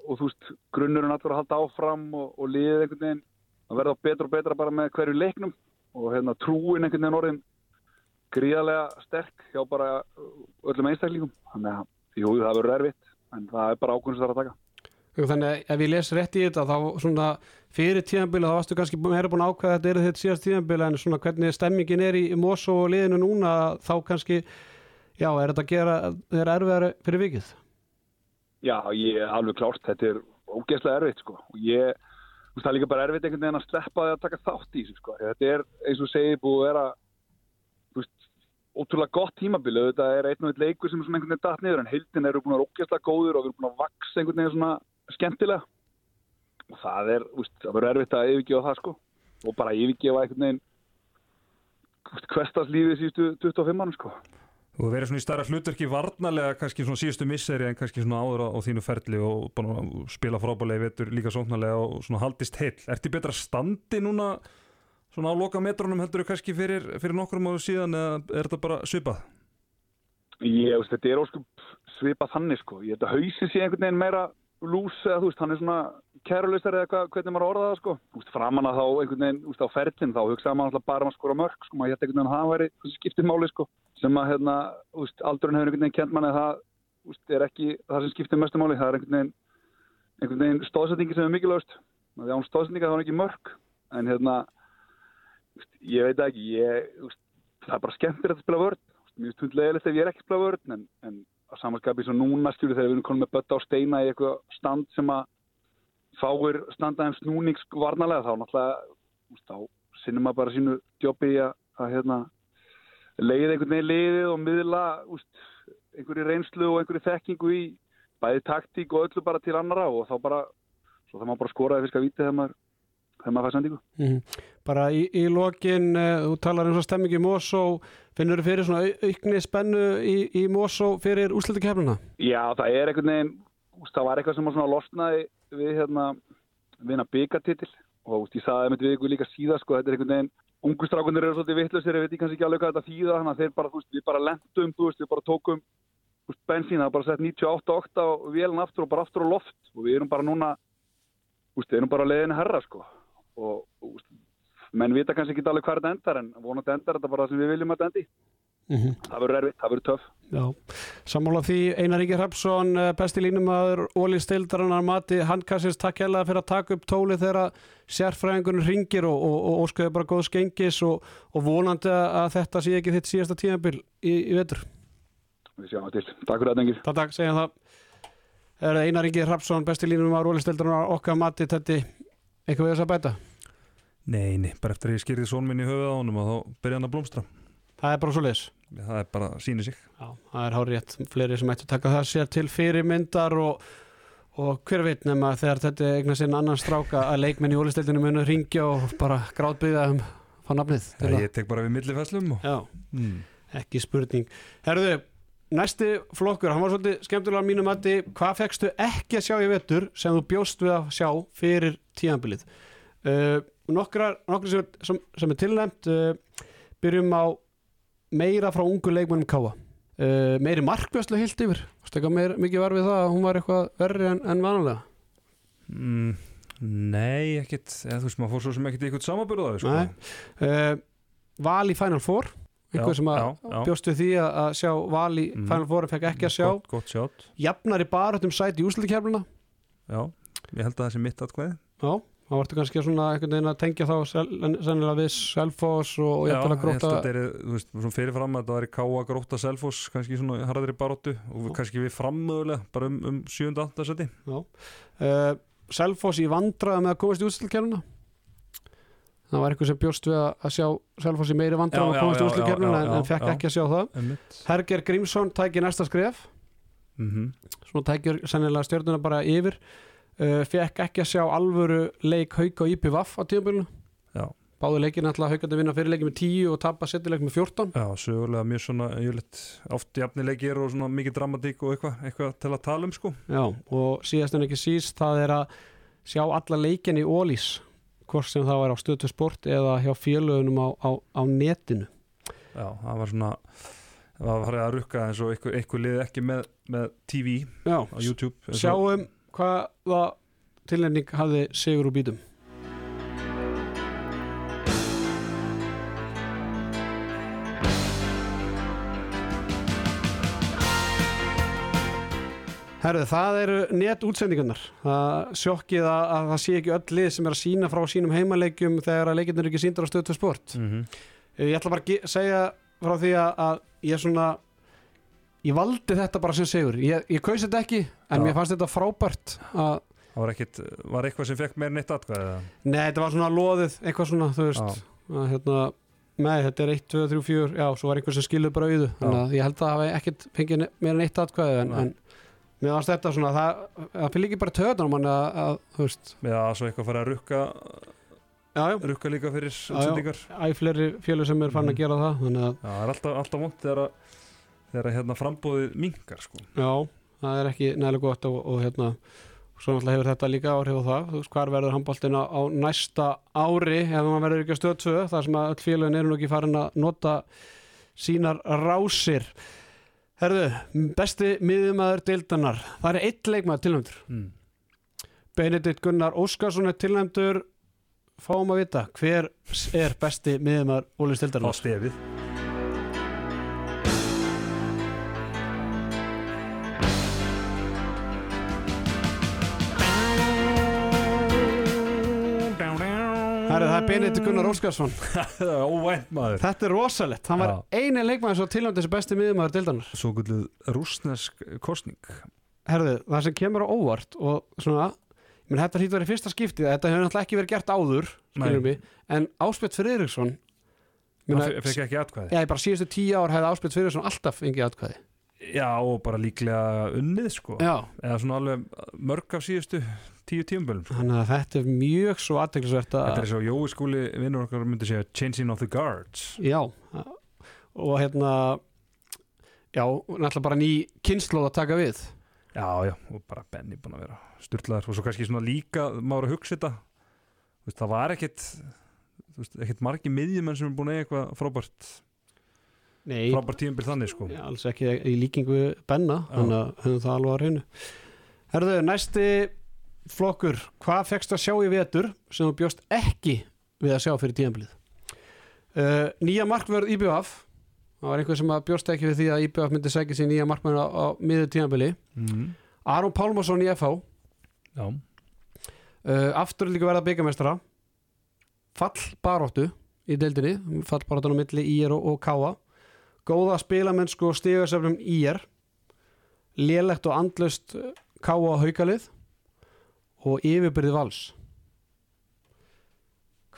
og þú veist, grunnurinn alltaf að halda áfram og, og liðið einhvern veginn að verða betra og betra bara með hverju leiknum. Og hérna trúin einhvern veginn orðin gríðarlega sterk hjá bara öllum einstaklingum. Þannig að, jú, það verður erfitt en það er bara er að taka Þannig að ef ég les rétt í þetta þá svona fyrir tíðanbili þá varstu kannski meira búin ákveða að þetta er þetta síðast tíðanbili en svona hvernig stemmingin er í Mosó og liðinu núna þá kannski, já, er þetta að gera þeirra erfiðar fyrir vikið? Já, ég er alveg klárt, þetta er ógeðslega erfitt sko. Og ég, þú veist, það er líka bara erfitt einhvern veginn að sleppa því að taka þátt í þessu sko. Þetta er, eins og segið, búið að vera þú veist, ótrúlega gott tímabili þetta er einn og einn leikur sem er svona einhvern veginn datt niður en heildin eru búin að vera ógeðslega góður og við erum búin að vaksa einhvern veginn svona skemmtilega og það er, veist, það verður erfitt að yfirgefa það sko og bara yfirgefa einhvern veginn hverstaslífið síðustu 25 mann sko Þú verið svona í starra hlutverki varnarlega kannski svona síðustu misseri en kannski svona áður á, á þínu ferli og bara spila frábælega vetur líka sóknarlega og svona haldist heill. Ertu betra standi núna svona á loka metrónum heldur þú kannski fyrir, fyrir nokkrum áður síðan eða er þetta bara svipað? Ég, veist, þetta er óskup svipað þannig sko. Ég held að hausin sé einhvern veginn meira lús eða þú veist, hann er svona kærulausar eða hvernig maður orða það sko. Þú veist, framan að þá einhvern veginn, þú veist, á ferlinn þá hugsaði maður alltaf bara um að skora mörg sko, maður hétt einhvern veginn að það væri skiptið máli sko, sem að hérna, þú veist, aldurinn hefur einhvern veginn kent manni að það, þú veist, er ekki það sem skiptið mestu máli, það er einhvern veginn einhvern veginn stóðsendingi sem er mikilvægst því án stóðsendinga þá er ekki mörg en hérna, veist, ég að samanskapi svo núna skilur þegar við erum konum með bötta á steina í eitthvað stand sem að fáir standaðum snúnings varnalega þá náttúrulega þá sinnum maður bara sínu djópi að, að hérna, leiða einhvern veginn liðið og miðla úst, einhverju reynslu og einhverju þekkingu í bæði taktík og öllu bara til annara og þá bara svo það maður bara skoraði fyrst að víti þegar maður þegar maður fær sendingu. Mm. Bara í, í lokin, uh, þú talar um svo stemmingi í Mosó, finnur þú fyrir svona au- aukni spennu í, í Mosó fyrir úrslutukefnuna? Já, það er einhvern veginn, það var eitthvað sem var svona losnaði við hérna, vinna byggartitil og úst, ég saði með við ykkur líka síða, sko, þetta er einhvern veginn, ungu strákunir eru svolítið vittlusir, ég veit ég kannski ekki alveg hvað þetta þýða, þannig að þeir bara, þú veist, við bara lendum, þú veist, við bara tókum bensín, það var bara sett 98-8 og vélun aftur og bara aftur á loft. Og við erum bara núna, úst, við erum bara leiðin herra, sko, og, úst, menn vita kannski ekki alveg hvað þetta endar en vonandi endar þetta bara það sem við viljum að þetta endi. Mm -hmm. Það verður erfitt, það verður töff. Já, sammála því Einar Ríkir Hrapsson, eh, besti línumæður Óli Steildarannar Mati, hann kassist takk hella fyrir að taka upp tóli þegar sérfræðingunum ringir og, og, og óskuði bara góð skengis og, og vonandi að þetta sé ekki þitt síðasta tímabil í, í vetur. Við sjáum það til. Takk fyrir þetta, engir. Takk, takk, segja það. Einar Ríkir Hrapsson, besti línumæður Óli Steildarannar okkar Mati, þetta eitthvað við þess að bæta? Nei, nei, bara eftir að ég skýrði són minn í höfuð á honum og þá byrja hann að blómstra. Það er bara svo leis. Það er bara síni sig. Já, það er hár rétt. Fleiri sem ættu að taka það sér til fyrirmyndar og, og hver veit nema þegar þetta eignar sinn annan stráka að leikmenn í ólisteildinu munu ringja og bara grátbyggja um Ja, það. ég tek bara við millifæslum og... Já, Mm. ekki spurning. Herðu, næsti flokkur, hann var svolítið skemmtilega á mínu mati. Hvað fegstu ekki að sjá í vetur sem þú bjóst við að sjá fyrir tíðanbilið? Uh, nokkrar, nokkrar sem, sem, sem er tilnæmt uh, byrjum á meira frá ungu leikmennum Káa uh, meiri markvæslu heilt yfir meir, mikið var við það að hún var eitthvað verri en, en vanalega Mm, nei, ekkit, eða þú veist, maður fór svo sem ekkit eitthvað samaburðaði, sko. Uh, Val í Final Four einhver Já, sem að já, já. bjóstu því að, að sjá Val í Mhm. Final Four fekk ekki að sjá Gott, gott sjátt. jafnari barötum sæti í úslutikefluna Já, ég held að það sé mitt atkvæði. Já, þá vartu kannski svona einhvern veginn að tengja þá sennilega við Selfoss og, og Já, jafnvel að ég held gróta að þetta er, þú veist, svona fyrirfram að þetta var í Káa gróta Selfoss, kannski svona harðri baróttu og við, kannski við framöðulega bara um, um 7.8. seti. uh, Selfoss í vandraða með að komast í úslutikefluna það var eitthvað sem bjóst við að, sjá Selfoss í meiri vandraða Já, með að komast úslutikefluna já, en, en fekk ekki að sjá það. Einmitt. Herger Grímsson tæki næsta skref. Mm svona tækjur sennilega stjórnuna bara yfir. Uh, fekk ekki að sjá alvöru leik Hauk og IPVAF á tímabilinu. Báðu leikinu alltaf haugandi vinna fyrir leikinu með 10 og tapa setjuleik með 14 Já, sögulega mjög svona jöfnlegt oft jafnilegir og svona mikið dramatík og eitthvað eitthva til að tala um sko. Já, og síðast en ekki síst það er að sjá alla leikin í Ólís hvort sem það var á stötu sport eða hjá félögunum á, á, á netinu. Já, það var svona það var farið að rukka eins og eitthvað, eitthvað liði ekki með, með TV Já, á YouTube. sjáum hvaða tilnefning hafði Sigur úr bítum Herðu, það eru netútsendingarnar. Það sjokkið að, að það sé ekki öll lið sem er að sína frá sínum heimaleikjum þegar að leikirnir eru ekki síndur á stöðu sport. Mhm. Ég ætla bara að segja frá því að, ég svona ég valdi þetta bara sem sigur. Ég, ég kaus þetta ekki, en Já. mér fannst þetta frábært að, Það var ekkit, var eitthvað sem fekk meir neitt atkvæði eða? nei, þetta var svona loðið eitthvað svona, þú veist. Að, hérna, nei, þetta er 1, 2, 3, 4 já, svo var einhver sem skiluð bara auðu. Þannig að ég held að það hafi ekkit fengið meira en eitt atkvæði en, en mér fannst þetta svona það, það fyrir ekki bara töðan mann að, að, þú veist. Já, svo eitthvað farið að rukka já, já, rukka líka fyrir já. útsendingar. Æ fleiri félur sem er farin að Mhm. gera það þannig að, Já, það er alltaf, alltaf vont þegar að þegar að hérna frambóðið mingar sko. Já, það er ekki nægilega gott og, og hérna svo náttúrulega hefur þetta líka áhrif á það. Þú veist, hvar verður handbóltin á, á næsta ári ef maður verður ekki að stöð 2 þar sem að öll félagin eru nú ekki farin að nota sínar rásir Herðu, besti miðumæður deildanar, það er eitt leikmaður tilnæmdur mm. Benedikt Gunnar Óskarsson er tilnæmdur fáum að vita hver er besti miðumæður Ólins Á deildanar stefið það er Benedikt Gunnar Óskarsson. <laughs> Óvænt maður. Þetta er rosalett, hann var eini leikmaður svo tilnæmdur sem besti miðumæður deildanar Svo gulluð rúsnesk kostning Herðu, það sem kemur á óvart og svona, ég menn þetta vera í fyrsta skiptið þetta hefur náttúrulega ekki verið gert áður við, en Áspjöld Friðriksson Það fekk ekki atkvæði. Já, ég bara síðustu tíu ár hefði Áspjöld Friðriksson alltaf fengið atkvæði. Já, og bara líklega unnið sko. Já, Eða svona alveg mörg af síðustu tíu tíumbölum þannig að þetta er mjög svo aðteglisvert Þetta er að svo Jói skúli vinnur okkar myndi segja Changing of the Guards. Já, og hérna Já, náttúrulega bara ný kynnslóð að taka við. Já, já, og bara Benny búin að vera styrlaður og svo kannski svona líka að hugsa þetta veist, það var ekkit veist, ekkit margi miðjumenn sem er búin að eiga eitthvað frábært Nei, frábært tíumbil þannig sko. Já, alls ekki í líkingu Benna þannig að það alveg að reynu Herðu, næsti flokkur hvað fegst að sjá í vetur sem þú bjóst ekki við að sjá fyrir tíðanblið uh, Nýja markvörð IBF það var einhver sem bjóst ekki við því að IBF myndi segja sér nýja markvörð á, á miður tíðanbili mm. Aron Pálmarsson í FH Já, uh, aftur líka verða byggamestara fall baróttu í deildinni, fall baróttan á milli IR og, og Káa góða spilamennsku og stigasöfnum IR lélegt og andlust Káa haukalið og yfirbyrði vals.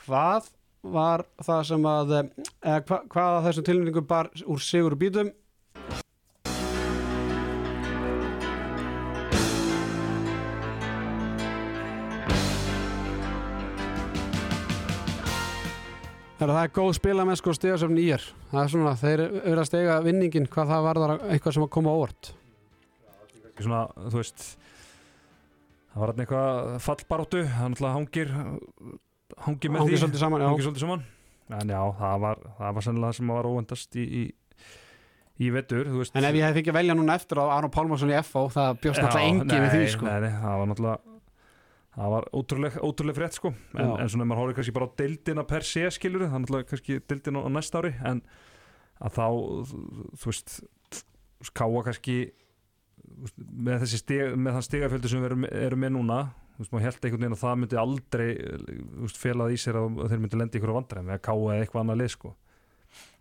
Hvað var það sem að eða, hva, hvað að þessum tilnefningum bar úr sigur bítum? Það er góð spilamennsku og stigasöfn í er það er svona, þeir eru að stega vinningin hvað það varðar eitthvað sem að koma á ekki svona, þú veist það var eitthvað fallbaróttu hann alltaf hangir hangir með Hangir því. hangir svolítið saman. En já, það var, það var sennilega sem var óvendast í, í, í veist. En ef ég fengið að velja núna eftir á Aron Pálmarsson í FH það bjóst náttúrulega engi við því sko. nei, nei, það var náttúrulega það var ótrúleg, ótrúleg frétt sko. En, en svona maður horfir kannski bara á deildina per sé skilur það er náttúrulega kannski deildina á næsta ári en að þá þú veist káa kannski með þessi steg, með þann stegafjöldu sem við erum, erum með núna maður held einhvern veginn að það myndi aldrei felað í sér að þeir myndi lendi ykkur á vandræðum eða káa eða eitthvað annað lið sko.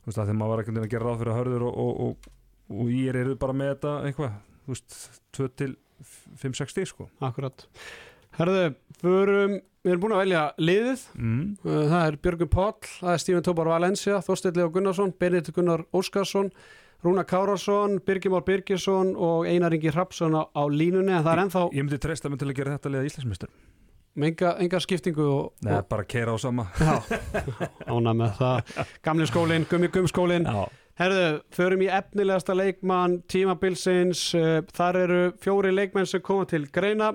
Þegar maður var veginn að gera ráð fyrir að hörður og, og, og, og í er bara með þetta eitthvað, þú veist, 2 til 5-6 stig sko. Akkurat. Herðu, förum, við erum búin að velja liðið. Mm. Uh, Það er Björgun Páll, það er Stífin Tóbar Valencia, Þorsteinn Leo Gunnarsson, Benedikt Gunnar Óskarsson, Rúna Kárasson, Birgir Már Birgisson og Einar Ingi Hrapsson á, á línunni en það er ennþá, Ég myndi treysta mig til að gera þetta liða Íslandsmyndstur með enga, enga skiptingu og, Nei, og bara keira á sama. Já, ána með það. Gamli skólinn, gummi gum skólinn Já, Herðu, förum í efnilegasta leikmann tímabilsins, uh, þar eru fjóri leikmenn sem koma til greina.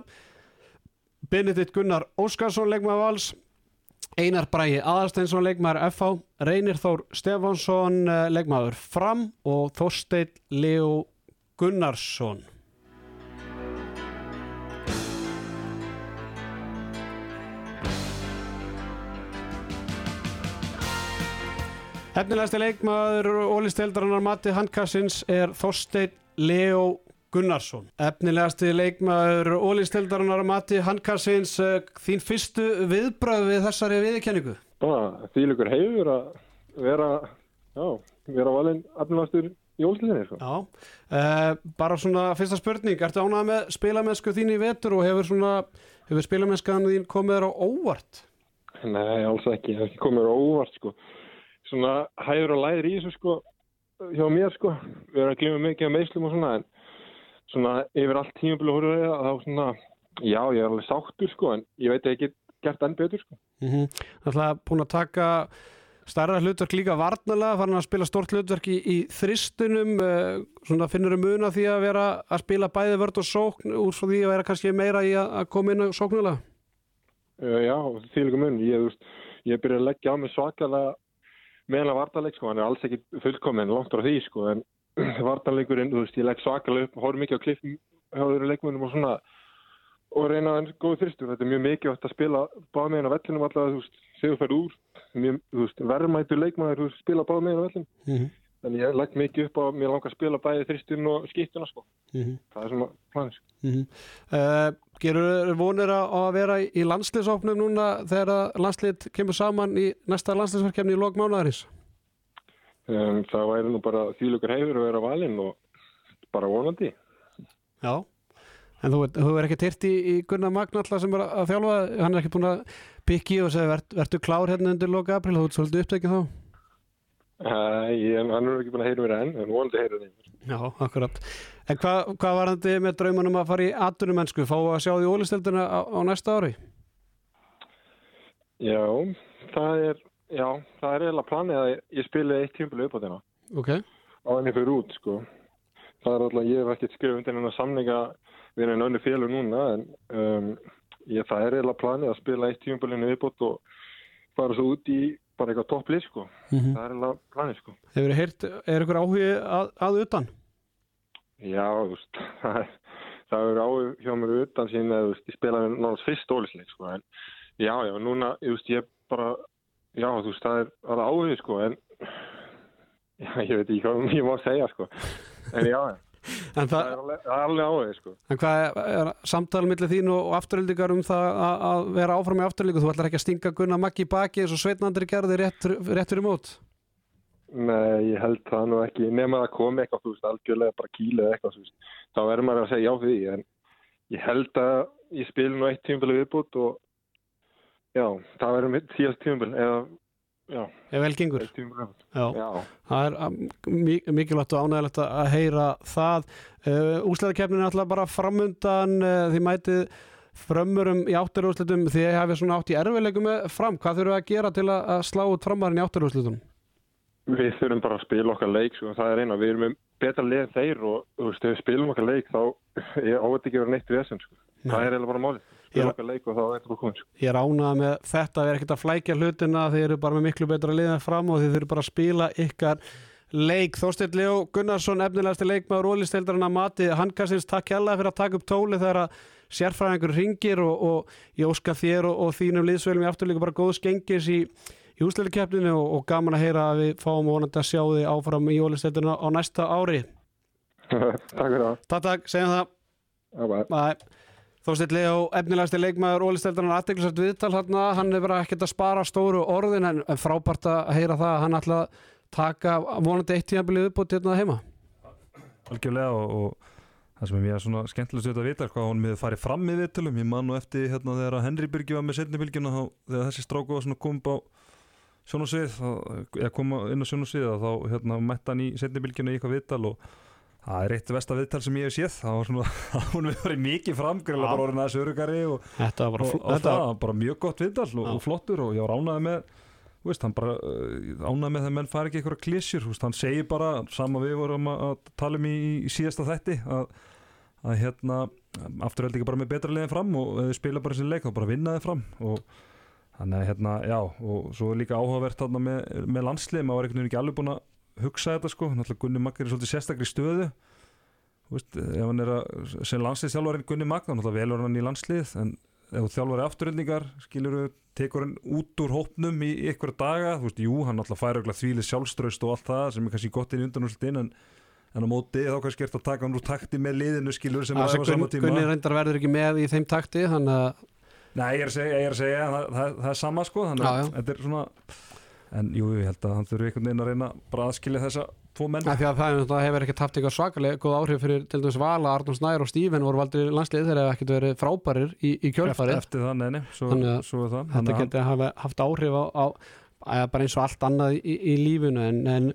Benedikt Gunnar Óskarsson leikmaður vals Einar Bræi Aðarsteinsson leikmaður FH Reynir Þór Stefánsson uh, leikmaður Fram og Þorsteinn Leo Gunnarsson. Hefnilegasti leikmaður Ólisteldarinnar Matti Handkassins er Þorsteinn Leo Gunnarsson. Efnilegasti leikmaður Ólisteldarinnar Matti Handkassins, eh, þín fyrstu viðbröð við þessari viðkenningu? bara þýlugur hefur að vera, já, vera valinn afnvæstur í ólsliðinni, sko. Já, uh, bara svona fyrsta spurning, ertu ánað með spilamennsku þín í vetur og hefur svona, hefur spilamennskan þín komið þér á óvart? Nei, alls ekki, það er ekki komið mér á óvart, sko. Svona hæður og læðir í þessu, sko, hjá mér, sko. Við erum að glima mikið af meðslum og svona, en svona yfir allt tímabili hóruð það, þá svona, já, ég er alveg sáttur, sko, en ég veit ekki gert enn betur, sko. Mm -hmm. Það er búin að taka starra hlutverk líka varnalega, farin að spila stort hlutverk í, í þristunum, uh, svona finnur um muna því að vera að spila bæði vörd og sókn úr svo því að vera kannski meira í að, að koma inn á sóknulega? Uh, já, þýlugur mun, ég, ég byrja að leggja á mig svakalega meðanlega vartanleik, sko, hann er alls ekki fullkominn, langt á því, sko, en vartanleikurinn, þú veist, ég legg svakalega upp, horf mikið á klippum hjá þeirra leikmunum og svona og reyna að góða þristur. Þetta er mjög mikilvægt að spila báðmegin á vellinum allavega, þú veist, þú ferð úr, mjög, þú veist, verðmættur leikmaður, þú veist, spila báðmegin á vellinum. Mm -hmm. En ég legg mikið upp á mér langar að spila bæði þristin og skiptuna, sko. Mm -hmm. Það er svona planið. Mm -hmm. uh, gerur vonir að vera í landsliðsóknum núna þegar landslið kemur saman í næsta landsliðsverkefni í lok mánuðarins? Um, það væri nú bara þýlugur hefur að vera valinn og bara vonandi. Já, en þú, þú er ekki tyrt í, Gunnar Magnalla sem er að þjálfa, hann er ekki búin að pikki og segja, vert, vertu klár hérna undir loka april, þú ert svolítið upptekið þá? Uh, ég, hann er ekki búin að heyra mér enn, en vonandi heyra þeim. Já, akkurat. En hva, hvað var hann með draumanum að fara í atvinnumennsku, fá að sjá því ólistelduna á, á næsta ári? Já, það er, já, það er eiginlega planið að ég spili eitt tímpil upp á þérna. Ok. Á henni fyrir út, sko. Það er alltaf, ég hef ekkert skrifið undir hennar samninga við henni önnu félug núna, en um, ég, það er eiginlega planið að spila eitt tímpilinu uppbót og fara svo út í bara eitthvað topplið, sko. Mm -hmm. Það er eiginlega planið, sko. Hefur þið heyrt, er ykkur áhugi að, að utan? Já, veist, <laughs> það er, það er áhugi hjá mér utan sín að, ég spila náttúrulega fyrst stólisleik, sko, en já, já, núna, þú veist, ég bara, já, þú veist, það er alveg áhugi, sko, en já, ég veit ekki hvað ég má segja, sko, en já, En, <laughs> það það, er alveg, alveg áhugi, sko. en hvað er, er samtal millir þín og, og afturöldingar um það að, vera áfram í afturöldingu? Þú ætlar ekki að stinga Gunnar Maggi baki eins og Sveitnandri gerði rétt, rétt fyrir mót? Nei, ég held það nú ekki, nema að komi eitthvað, þú veist, algjörlega bara kýlið eitthvað, þú veist, þá verður maður að segja já því, en ég held að ég spil nú eitt tímbil viðbútt og já, það verður mitt síðast tímbil, eða, já, Ef vel gengur? eitt tímbil viðbútt, Já. já. Það er um, mi- mikilvægt og ánægilegt að heyra það. Uh, Úsleðarkeppnin er alltaf bara framundan, uh, þið mætið frömmurum í áttarúslitum því að hafið svona átt í erfiðleikum með fram. Hvað þurfum við að gera til að, slá út framarinn í áttarúslitum? Við þurfum bara að spila okkar leik, sko, það er eina, við erum betra lið en þeir og, þú veist, ef við spilum okkar leik, þá ég áveit ekki vera neitt við þessum, sko. Það er eiginlega bara málið. Spila okkar leik og þá er þetta komið, sko. Ég er ánægð með þetta, við erum ekkert að flækja hlutina, þið eru bara með miklu betra liðan fram og þið þurfum bara að spila ykkar leik. Þorsteinn Leo Gunnarsson, efnilegasti leikmaður ólisteildarinn að mati, kannski takk hjalla fyrir að taka upp tóli þegar að sérfræðingur ringir og, og ég óska þér og, og þínum liðsveilum í afturlíku bara góð skengis í, í úsleilikeppninu og, og gaman að heyra að við fáum vonandi að sjá þið áfram í ólisteildarinn á næsta ári. <laughs> Takk fyrir það. Takk, takk, segjum það. Já, Þorsteinn Leo, efnilegasti leikmaður Ólisteldarnar aðteglisast viðtal hann hann er bara ekkert að spara stóru orðin en, frábært að heyra það að hann ætla að taka vonandi eitt tímabilið upp og hérna heima. Algjörlega og, og það sem er mjög svona skemmtilegst auðvitað að vita hvað hún miður farið fram í viðtölum. Ég man nú eftir hérna þegar að Henry Birgi var með setnibylgjuna þá þegar þessi stráku var svona kom á sjónasvið eða koma inn á sjónasvið þá hérna mætti hann í setnibylgjuna í eitthvað viðtal og Það er eitt versta viðtal sem ég hef séð það var svona, hún hefur verið mikið fram greiðlega Já. bara orðin aðeins örugari og, Þetta var bara, og, og þetta, það var bara mjög gott viðtal og, og flottur og ég var ánæði með veist, hann bara uh, ánæði með það menn fari ekki eitthvað klísjur, hann segir bara sama við vorum að, tala um í, í síðasta þætti að, að hérna aftur held ekki bara með betra liðin fram og spila bara þessi leik þá bara vinna þið fram og þannig að hérna, já og svo líka áhugavert þarna með, með landslið maður var einhvern veginn ekki alveg búin að hugsa þetta sko, náttúrulega Gunni Maggar er svolítið sérstakri stöðu. Veist, ef hann er að sem landsliðsþjálfarinn Gunni Magnar, náttúrulega velur hann í landslið en ef þjálfari afturöldingar skilur við, tekur hann út úr hópnum í ykkur daga, þú veist, jú, hann náttúrulega fær auðvitað þvílið sjálfströst og allt það sem er kannski gott inn í undanúrslitin en, en á móti þá kannski ert að taka hann úr takti með liðinu skilur sem það er á sama tíma. Gunni reyndar verður ekki með í þeim takti þannig að Nei, ég er að segja, ég er að segja það, það, það er sama sko, þannig að þetta er svona en jú, ég held að hann þurfi einhvern veginn að reyna bara aðskilja þessa tvo menn. Því að það náttúrulega hefur ekki haft eitthvað svakalega góð áhrif fyrir til dæmis Vala, Arnón Snær og Stíven voru í landslið þegar hefur ekkert verið frábærir í, í eftir, kjölfarið. Eftir það, neini, svo, að svo er það. þetta að geti hafa haft áhrif á, á að bara eins og allt annað í, í lífinu en, en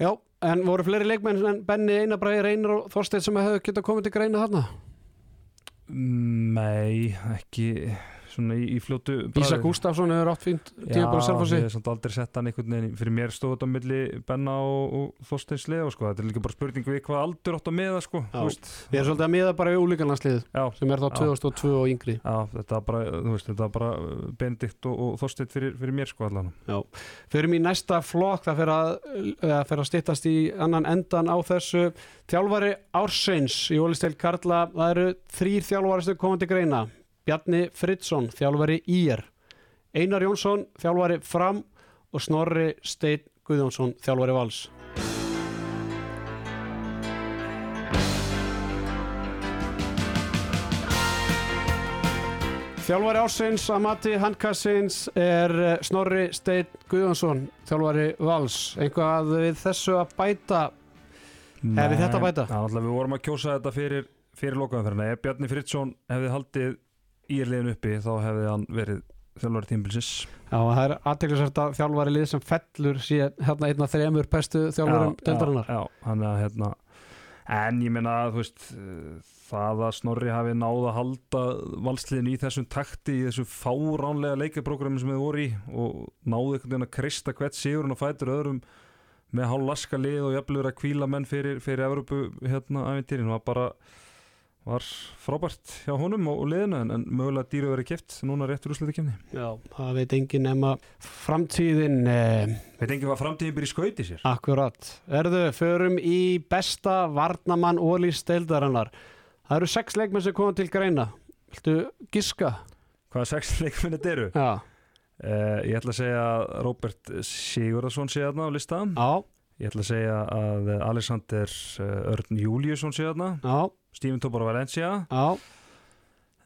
já, en voru fleiri leikmenn en Benni Einarbræði Reynar og Þorsteinn sem hefur getað komið til greina þarna? Nei, ekki svona í, í fljótu bragði. Ísa Gustafsson hefur átt fínt tíma bara Já, ég hef samt aldrei sett hann einhvern veginn fyrir mér stóð þetta á milli Benna og, og Þorsteins Leo sko. þetta er líka bara spurning við hvað aldur átt að meða sko. Ég er svolítið að miða bara í úlíkanlandsliðið Já, sem er þá Já. 2002 og yngri já, þetta er bara, bara uh, Benedikt og, og Þorstein fyrir, fyrir mér sko allan Fyrir mér næsta flokk það fyrir að, að, styttast í annan endan á þessu þjálfari Ársins í Ólistel Karla það eru þrýr þjálfari sem komandi greina Bjarni Fridsson, þjálfari IR Einar Jónsson, þjálfari Fram og Snorri Steinn Guðjónsson, þjálfari Vals Þjálfari Ársins að mati handkassins er eh, Snorri Steinn Guðjónsson, þjálfari Vals. Einhvað við þessu að bæta? Hefði þetta að bæta? Já, alltaf við vorum að kjósa þetta fyrir, fyrir lokaðanferðina ef Bjarni Fritzson hefði haldið írliðin uppi þá hefði hann verið þjálfari tímbilsins Já, það er aðteglisvært að þjálfari lið sem fellur síðan hérna einn af þremur bestu þjálfurum deildarinnar. Já, hann er hérna en ég meina að þú veist það að Snorri hafi náð að halda valsliðin í þessum takti í þessu fáránlega leikaprógrami sem þið voru í og náðu einhvern veginn að krista hvert sigurinn og fætur öðrum með hálf laska lið og jafnlega að kvíla menn fyrir, fyrir Evropu hérna æfintýrin var bara var frábært hjá honum og, liðinu en, mögulega dýru verið keft núna réttur úrslutu kemni Já, það veit engin nema framtíðin eh, veit enginn hvað framtíðin byrja í skauti sér akkurat. Erðu, förum í besta varnamann ólís deildarinnar. Það eru sex leikmenn sem koma til greina. Viltu giska? hvaða sex <laughs> leikminni þetta eru Já, uh, ég ætla að segja að Robert Sigurðarsson sé þarna á listan já, Ég ætla að segja að Alexander uh, Örn Júliusson sé þarna, já, Stephen Tobar Valencia. já.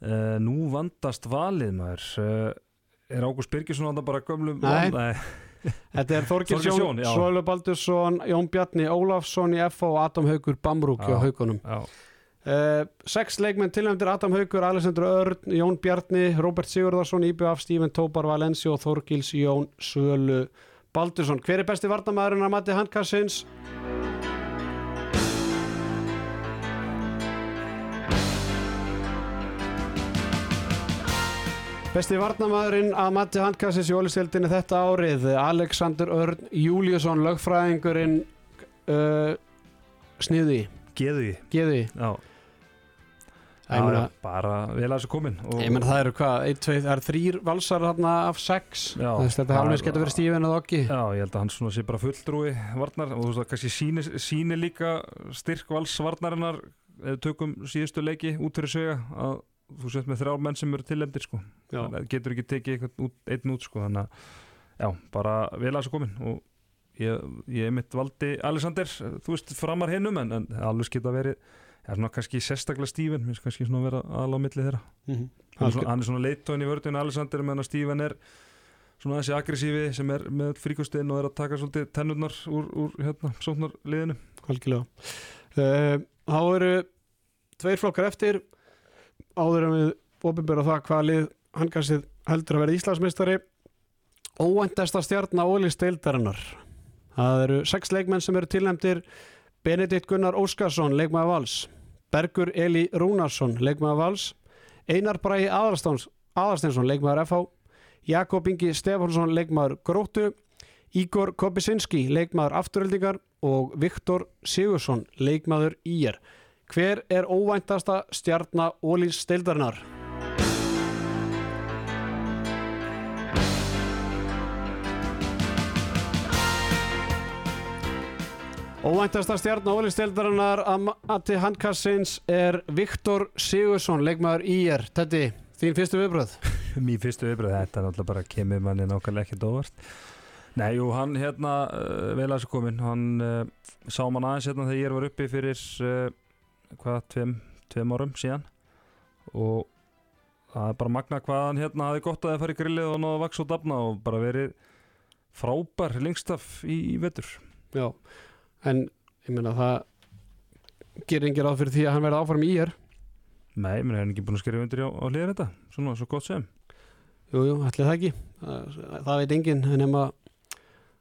Uh, nú vandast valið maður. Uh, er Ágúst Birgisson þarna bara gömlum? Nei. Nei. <laughs> Þetta er Þorgils Jón. Svölu Baldursson, Jón Bjarni Ólafsson í FH og Adam Haugur Bamrúk Já. Haugunum. Já, Uh, sex leikmenn tilnæmdir Adam Haugur, Alessandro Örn, Jón Bjarni, Robert Sigurðarsson, IBF, Stephen Tóbar Valensi og Þorgils Jón Svölu Baldursson. Hver er besti varnamæðurinn að mati handkassins? Besti varnamæðurinn að mati handkassins í ólistildinni þetta árið, Alexander Örn Júliusson, lögfræðingurinn uh, sniði, geði. geði. Já, meina, já, bara vel að þessu komin. Ég menn það eru hvað, ein, tvei, það eru þrýr valsar þarna af sex Já, Þetta það halvins er- getur verið Stífin eða Oggi Já, ég held að hann svona sé bara fulltrúi varnar og þú veist að kannski síni, síni líka styrk vals varnarinnar ef við tökum síðustu leiki út fyrir sögja að þú sett með þrjár menn sem eru tillemdir sko. Að getur ekki tekið út, einn út sko. þannig að já, bara vel að þessu komin. Og ég, ég mitt valdi Alexander, þú veist, framar hinnum en, en alveg geta verið já, svona kannski sérstaklega Stíven, minnst kannski svona vera alveg á milli þeirra. Er svona, hann er svona leittóin í vördinu Alexander meðan að Stíven er svona þessi aggressífi sem er með fríkustinn og er að taka svolítið tennurnar úr, úr hérna, sóknar liðinu algjörlega. Uh, Þá eru tveir flokkar eftir áður en við opinbera það hvaða lið handkassið heldur að vera Íslandsmeistari. Óvæntasta stjarnar ólist deildarinnar Það eru sex leikmenn sem eru tilnæmdir Benedikt Gunnar Óskarsson, leikmaður Vals. Bergur Eli Rúnarsson, leikmaður Vals. Einar Bræði Aðarsteinsson, leikmaður FH Jakob Ingi Stefánsson, leikmaður Gróttu. Ígor Kopisinski, leikmaður Afturöldingar og Viktor Sigursson, leikmaður IR Hver er óvæntasta stjarnar Ólís Steildarinnar? Óvæntasta stjarnar Ólís Steildarinnar að mati handkassins er Viktor Sigursson, leikmaður IR Tetti, þín fyrstu viðbröð? <laughs> Mín fyrstu viðbröð, þetta er náttúrulega bara kemur manni nákvæmlega ekkert óvart Nei, jú, hann hérna uh, vel að þessu komin, hann uh, sá mann aðeins hérna þegar ég var uppi fyrir uh, hvað, tveim, tveim árum síðan. Og það er bara magna hvað hann hérna hafi gott að það fara í grillið og náða vaks og dafna og bara verið frábær lengstaf í, í vetur. Já, en ég meina það gerir engir áð fyrir því að hann verði áfram í IR Nei, menn er hann ekki búin að skrifa undir á, á hlýðar þetta, svona svo gott sem. Jú, jú, ætli það ekki. Það, það veit enginn nema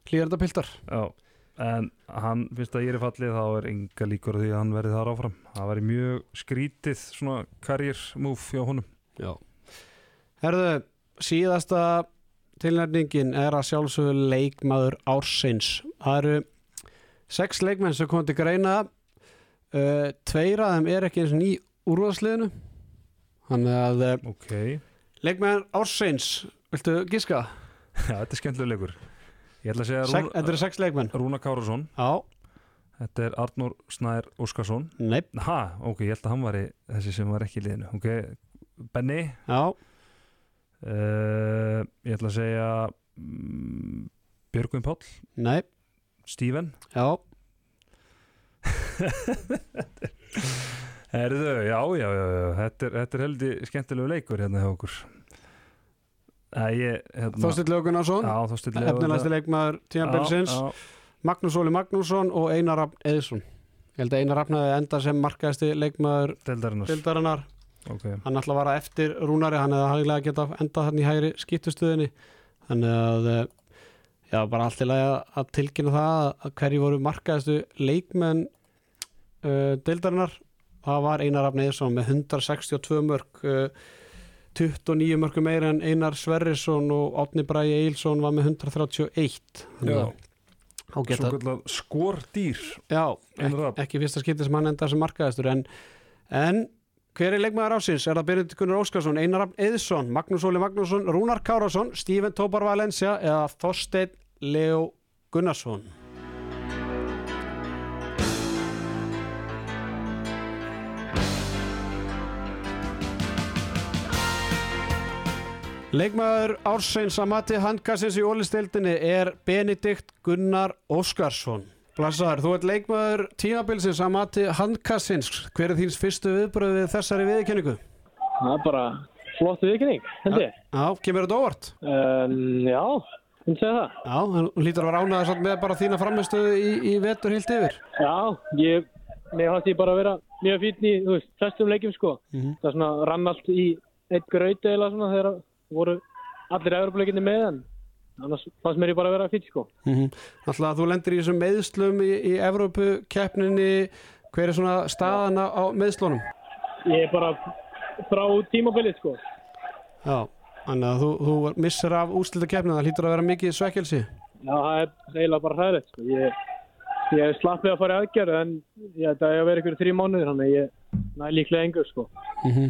hlýjarndapiltar Já, en hann finnst að ég er fallið þá er enga líkur því að hann verði þar áfram. Það væri mjög skrítið svona move hjá honum. Já. Herðu, síðasta tilnærningin er að sjálfsögðu leikmaður ársins. Það eru sex leikmenn sem komið til greina. Uh, Tveir af þeim er ekki eins og ný úrvaðsliðinu Þannig að uh, Ok, leikmaður ársins Viltu giska? já, þetta er skemmtilega þetta eru sex leikmenn. Rúna Kárasson Já, Þetta er Arnór Snær Óskarsson. Neip, Ha, ok, ég held að hann var í þessi sem var ekki í liðinu. Ok, Benny? Já, uh, Ég ætla að segja mm, Björgvin Páll. Neip, Steven? Já. <laughs> Herðu, já, já, já, já. Þetta, er, er heldi skemmtilegu leikur hérna hjá okkur Ég, hérna, Þorsteinn Leó- efnilegasti leikmaður tímabilsins. Já, já. Magnús Óli Magnússon og Einar Eðsson ég held að Einar Rafn hefði enda sem markaðasti leikmaður dildarinnar Ok, hann ætla að vara eftir Rúnari hann hefði hægilega geta endað hann í hægri skiptustöðinni þannig að eh, já, bara allt lagi að- tilkynna það að hverju voru markaðastu leikmenn uh, dildarinnar það var Einar Rafn Eðsson með 162 mörg uh, 29 mörgum meira en Einar Sverrisson og Átni Bræi Eilsson var með 131 Þannig já, svo skordýr já, ekki, ekki fyrsta skipti sem hann endar sem markaðastur en, en hver er leikmaður ásins? Er það Byrjandi Gunnar Óskarsson, Einar Rafn Eðsson, Magnús Óli Magnússon, Rúnar Kárásson, Stíven Tópar Valencia eða Þorstein Leo Gunnarsson? Leikmaður ársins að mati handkassins í ólistildinni er Benedikt Gunnar Óskarsson. Blassaður, þú ert leikmaður tímabilsins að mati handkassins. Hver er þíns fyrstu viðbröð við þessari viðkenningu? Það er bara flott viðkynning, held ég. Já, kemur þetta óvart? Um, já, hún segja það. Já, hann hlýtur að vera samt með bara þína framistöðu í, í vetur heilt yfir. Já, ég, mér fannst ég bara að vera mjög fítn í, flestum leikjum sko. Mhm. Það er svona rann allt í eitt gröyti eða svona þegar voru allir Evropleikinni með en annars fannst mér ég bara að vera fítn sko. Mm -hmm. Alltaf að þú lendir í þessum meðslum í, í Evrópukeppninni. Hver er svona staðan á meiðslunum? Ég er bara frá tímabilið sko. Já, þannig að þú, þú missir af úslitakeppninu. Það hlýtur að vera mikið svekkelsi. Já, það er eiginlega bara hræðilegt sko. Ég, ég slapp við að fara í aðgerð en ég þetta er að vera ykkur þrjí mánuðir þannig ég næ líklega engur sko. Mm -hmm.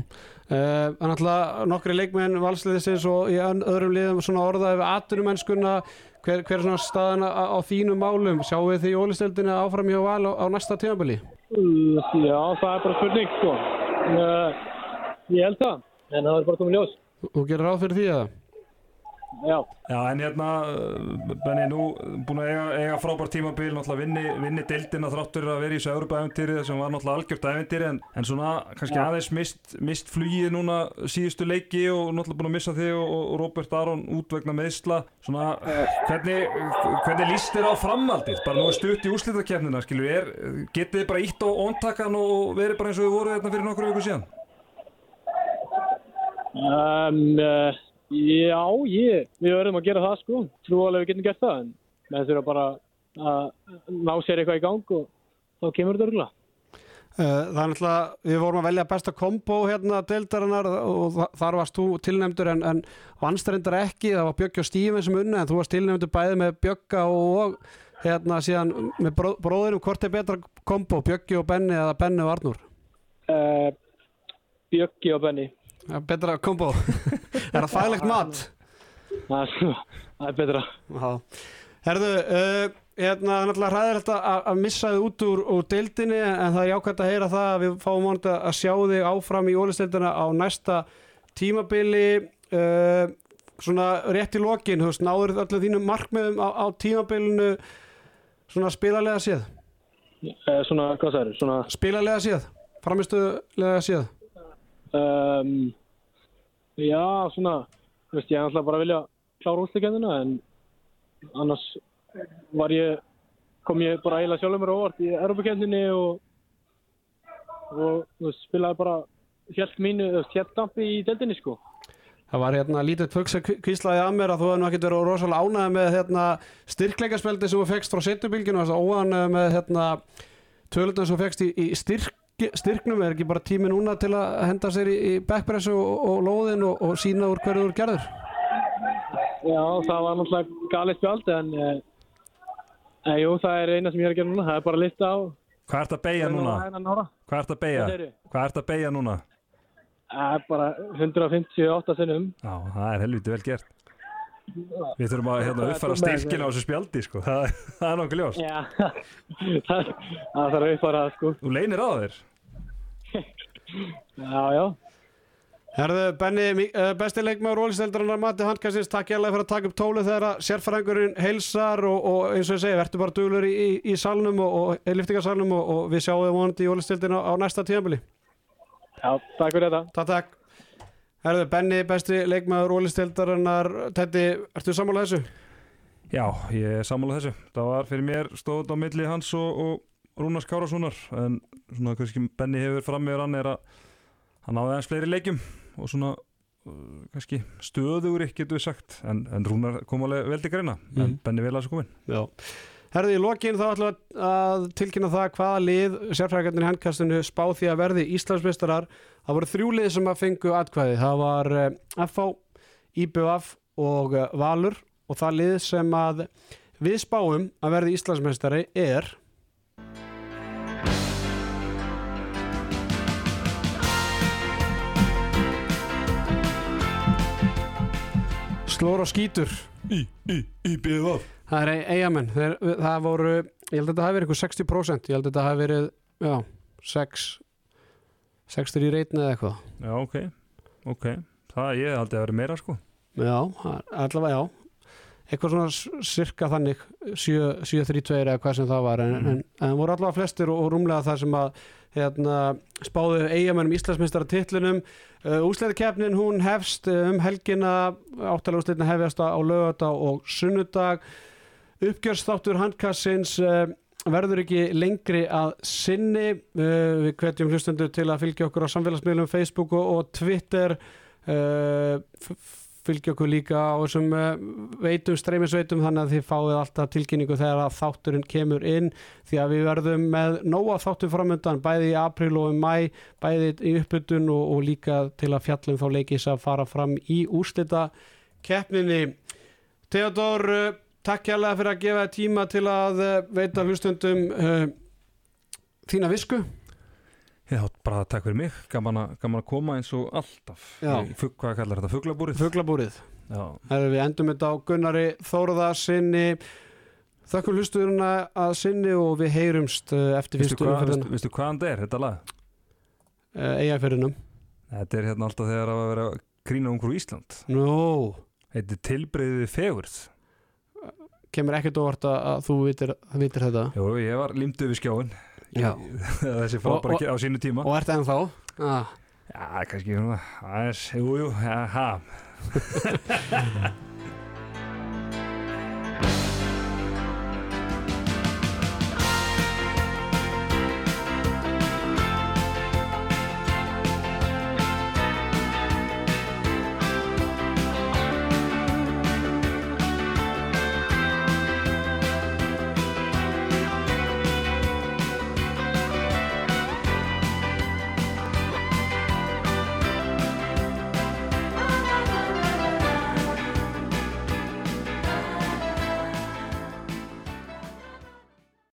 uh, Þannig nokkri leikmenn valsliðisins og í öðrum liðum svona orðaði við atunumennskuna hver, hver er svona staðan á, á þínum málum sjáum við því ólisteldinu áfram hjá val á, á næsta tímabili Uh, Já, það er bara spurning sko. Uh, ég held það, en það er bara komið ljós. Þú gerir ráð fyrir því að Já, Já, en hérna, uh, Benni, nú búin að eiga, eiga frábær tímabil, náttúrulega vinni, vinni deildina þráttur að vera í þessu Európa-æventýri sem var náttúrulega algjört æventýri en, en svona kannski Já. aðeins mist, mist flugið núna síðustu leiki og náttúrulega búin að missa þig og, og Robert Aron út vegna meðsla svona, hvernig, hvernig líst þér á framaldið? Bara nú er stutt í úrslitakefnina, skilur, er, getið þið bara ítt á óntakan og verið bara eins og við voruð hérna fyrir nokkru viku síðan? um, uh, já, ég, við verðum að gera það sko. Trú alveg við getum gert það, en með þurfa bara að ná sér eitthvað í gang og þá kemur þetta örgulega. Uh, Það er náttúrulega, við vorum að velja besta kombo hérna deildarinnar og þa- þar varst þú tilnefndur en, en vannstændar ekki, það var Bjöggi og Stífin sem unni en þú varst tilnefndur bæði með Bjögga og hérna síðan með bró, bróðurum, hvort er betra kombo, Bjöggi og Benni eða Benni og Arnur? Uh, Bjöggi og Benny. Ja, betra kombo, <laughs> er það fælegt mat? Það er, það er betra. Já. Herðu, uh, hérna, það er náttúrulega hræðilegt að, að missa þið út úr, úr deildinni en það er jákvæmt að heyra það að við fáum vonandi að sjá þig áfram í ólisteildina á næsta tímabili uh, svona rétt í lokin, þú veist, náður öllum þínum markmiðum á, á tímabilinu svona spilalega séð Uh, svona, hvað það er? Svona, spilalega séð, framistulega séð um, já, svona, veist, ég alltaf bara að vilja klára úrslikendina en annars var ég, kom ég bara eiginlega sjálfur mér á óvart í Europakendinni og, og veist, spilaði bara hjælt mínu, hjælt dampi í deildinni sko. Það var hérna lítið fuggs að kvíslaði að mér að þú hefði nú ekkert verið rosalega ánæði með hérna, styrkleikaspeldi sem þú fegst frá setjubilginu og þess að óanæði með hérna, tölundan sem þú fegst í, í styrk, styrknum er ekki bara tími núna til að henda sér í, í backpressu og, og lóðin og, og sína úr hverju þú er gerður Já, það var náttúrulega galið spjald en eh, eh, jú, það er eina sem ég er að gera núna, það er bara að lista á Hvað ert að beigja núna? Hvað ert að beigja? Hvað ert að beigja núna? Það er bara 158 sinnum. Já, það er helviti vel gert Við þurfum að hérna, uppfæra styrkina á þessu spjaldi sko. það, það er nokkuð ljós Já, <laughs> það, þarf að uppfara það sko. Þú leynir á þér Já, já. Herðu, Benni, eh, besti leikmaður ólisteildarinnar Mati Handkastins, takk ég alveg fyrir að taka upp tólu þegar sérfræðingurinn heilsar og, og eins og ég segi, verður bara duglur í, í, í salnum og, og liftingarsalnum og, og við sjáum þið vonandi í ólisteildina á næsta tíðanbili Já, takk fyrir þetta. Takk, takk. Herðu, Benni, besti leikmaður ólisteildarinnar, Tetti, ertu sammála þessu? Já, ég er sammála þessu Það var fyrir mér stóð á milli hans og, og Rúnars Kárassonar en svona kannski Benni hefur fram með hann er að hann náði aðeins fleiri leikjum og svona uh, kannski stöðugri getur við sagt en, en Rúnar kom alveg vel til greina en Mhm. Benni vel að þessu komin Já. Herðu, í lokin þá við að tilkynna það hvaða lið sérfræðingarnir í handkastinu spá því að verði Íslandsmeistarar. Það voru þrjú lið sem að fengu atkvæði. Það var eh, FH, IBF og eh, Valur og það lið sem að við spáum að verði Íslandsmeistari er Slór og skítur Í, í, í BF Það er eigamenn, það voru, ég held að þetta hafi verið eitthvað 60%, ég held að þetta hafi verið, já, 6, 60 í reytni eða eitthvað. Já, ok, ok Það ég haldið að vera meira sko Já, það allavega, já, eitthvað svona sirka þannig, 7-3-2 eða hvað sem það var, en, Mhm. en, en það voru allavega flestir og, og rúmlega það sem að hérna, spáðu eigamennum Íslandsmeistara titlinum. Uh, Úsleðikefnin hún hefst uh, um helgina, áttalega úsleðina hefjast á lögata og sunnudag. Uppgjörstáttur handkassins uh, verður ekki lengri að sinni. Uh, við hvetjum hlustendur til að fylgja okkur á samfélagsmiðlum Facebook og, Twitter. F- fylgja okkur líka á þessum veitum, streymisveitum þannig að þið fáið alltaf tilkynningu þegar að þátturinn kemur inn því að við verðum með nóga þáttur framöndan bæði í april og í mæ bæði í uppbytun og, og líka til að fjallum þá leikis að fara fram í úrslita keppninni Theodor, takk hérlega fyrir að gefa tíma til að uh, veita hlustundum uh, þína visku. Já, bara takk fyrir mig, gaman að, gaman að koma eins og alltaf. Í fugg, Hvað kallar þetta, fuglabúrið? fuglabúrið. Herðu, við endum þetta á Gunnari Þóruða sinni. Þakkum hlusturina að sinni og við heyrumst uh, eftir fyrstu veistu, veistu hvaðan þetta er, þetta lag? uh, eigafyrinum Þetta er hérna alltaf þegar að vera grína um hverju Ísland. Nú, Þetta er tilbreyðið fegurð kemur ekkert óvart að, að þú vitir, vitir þetta. Jú, ég var límdu við skjáin Já. <laughs> Þessi frábæra á sínu tíma. og ert ennþá? Ah. Já, kannski aðeins, jú, jú, ja, ha <laughs>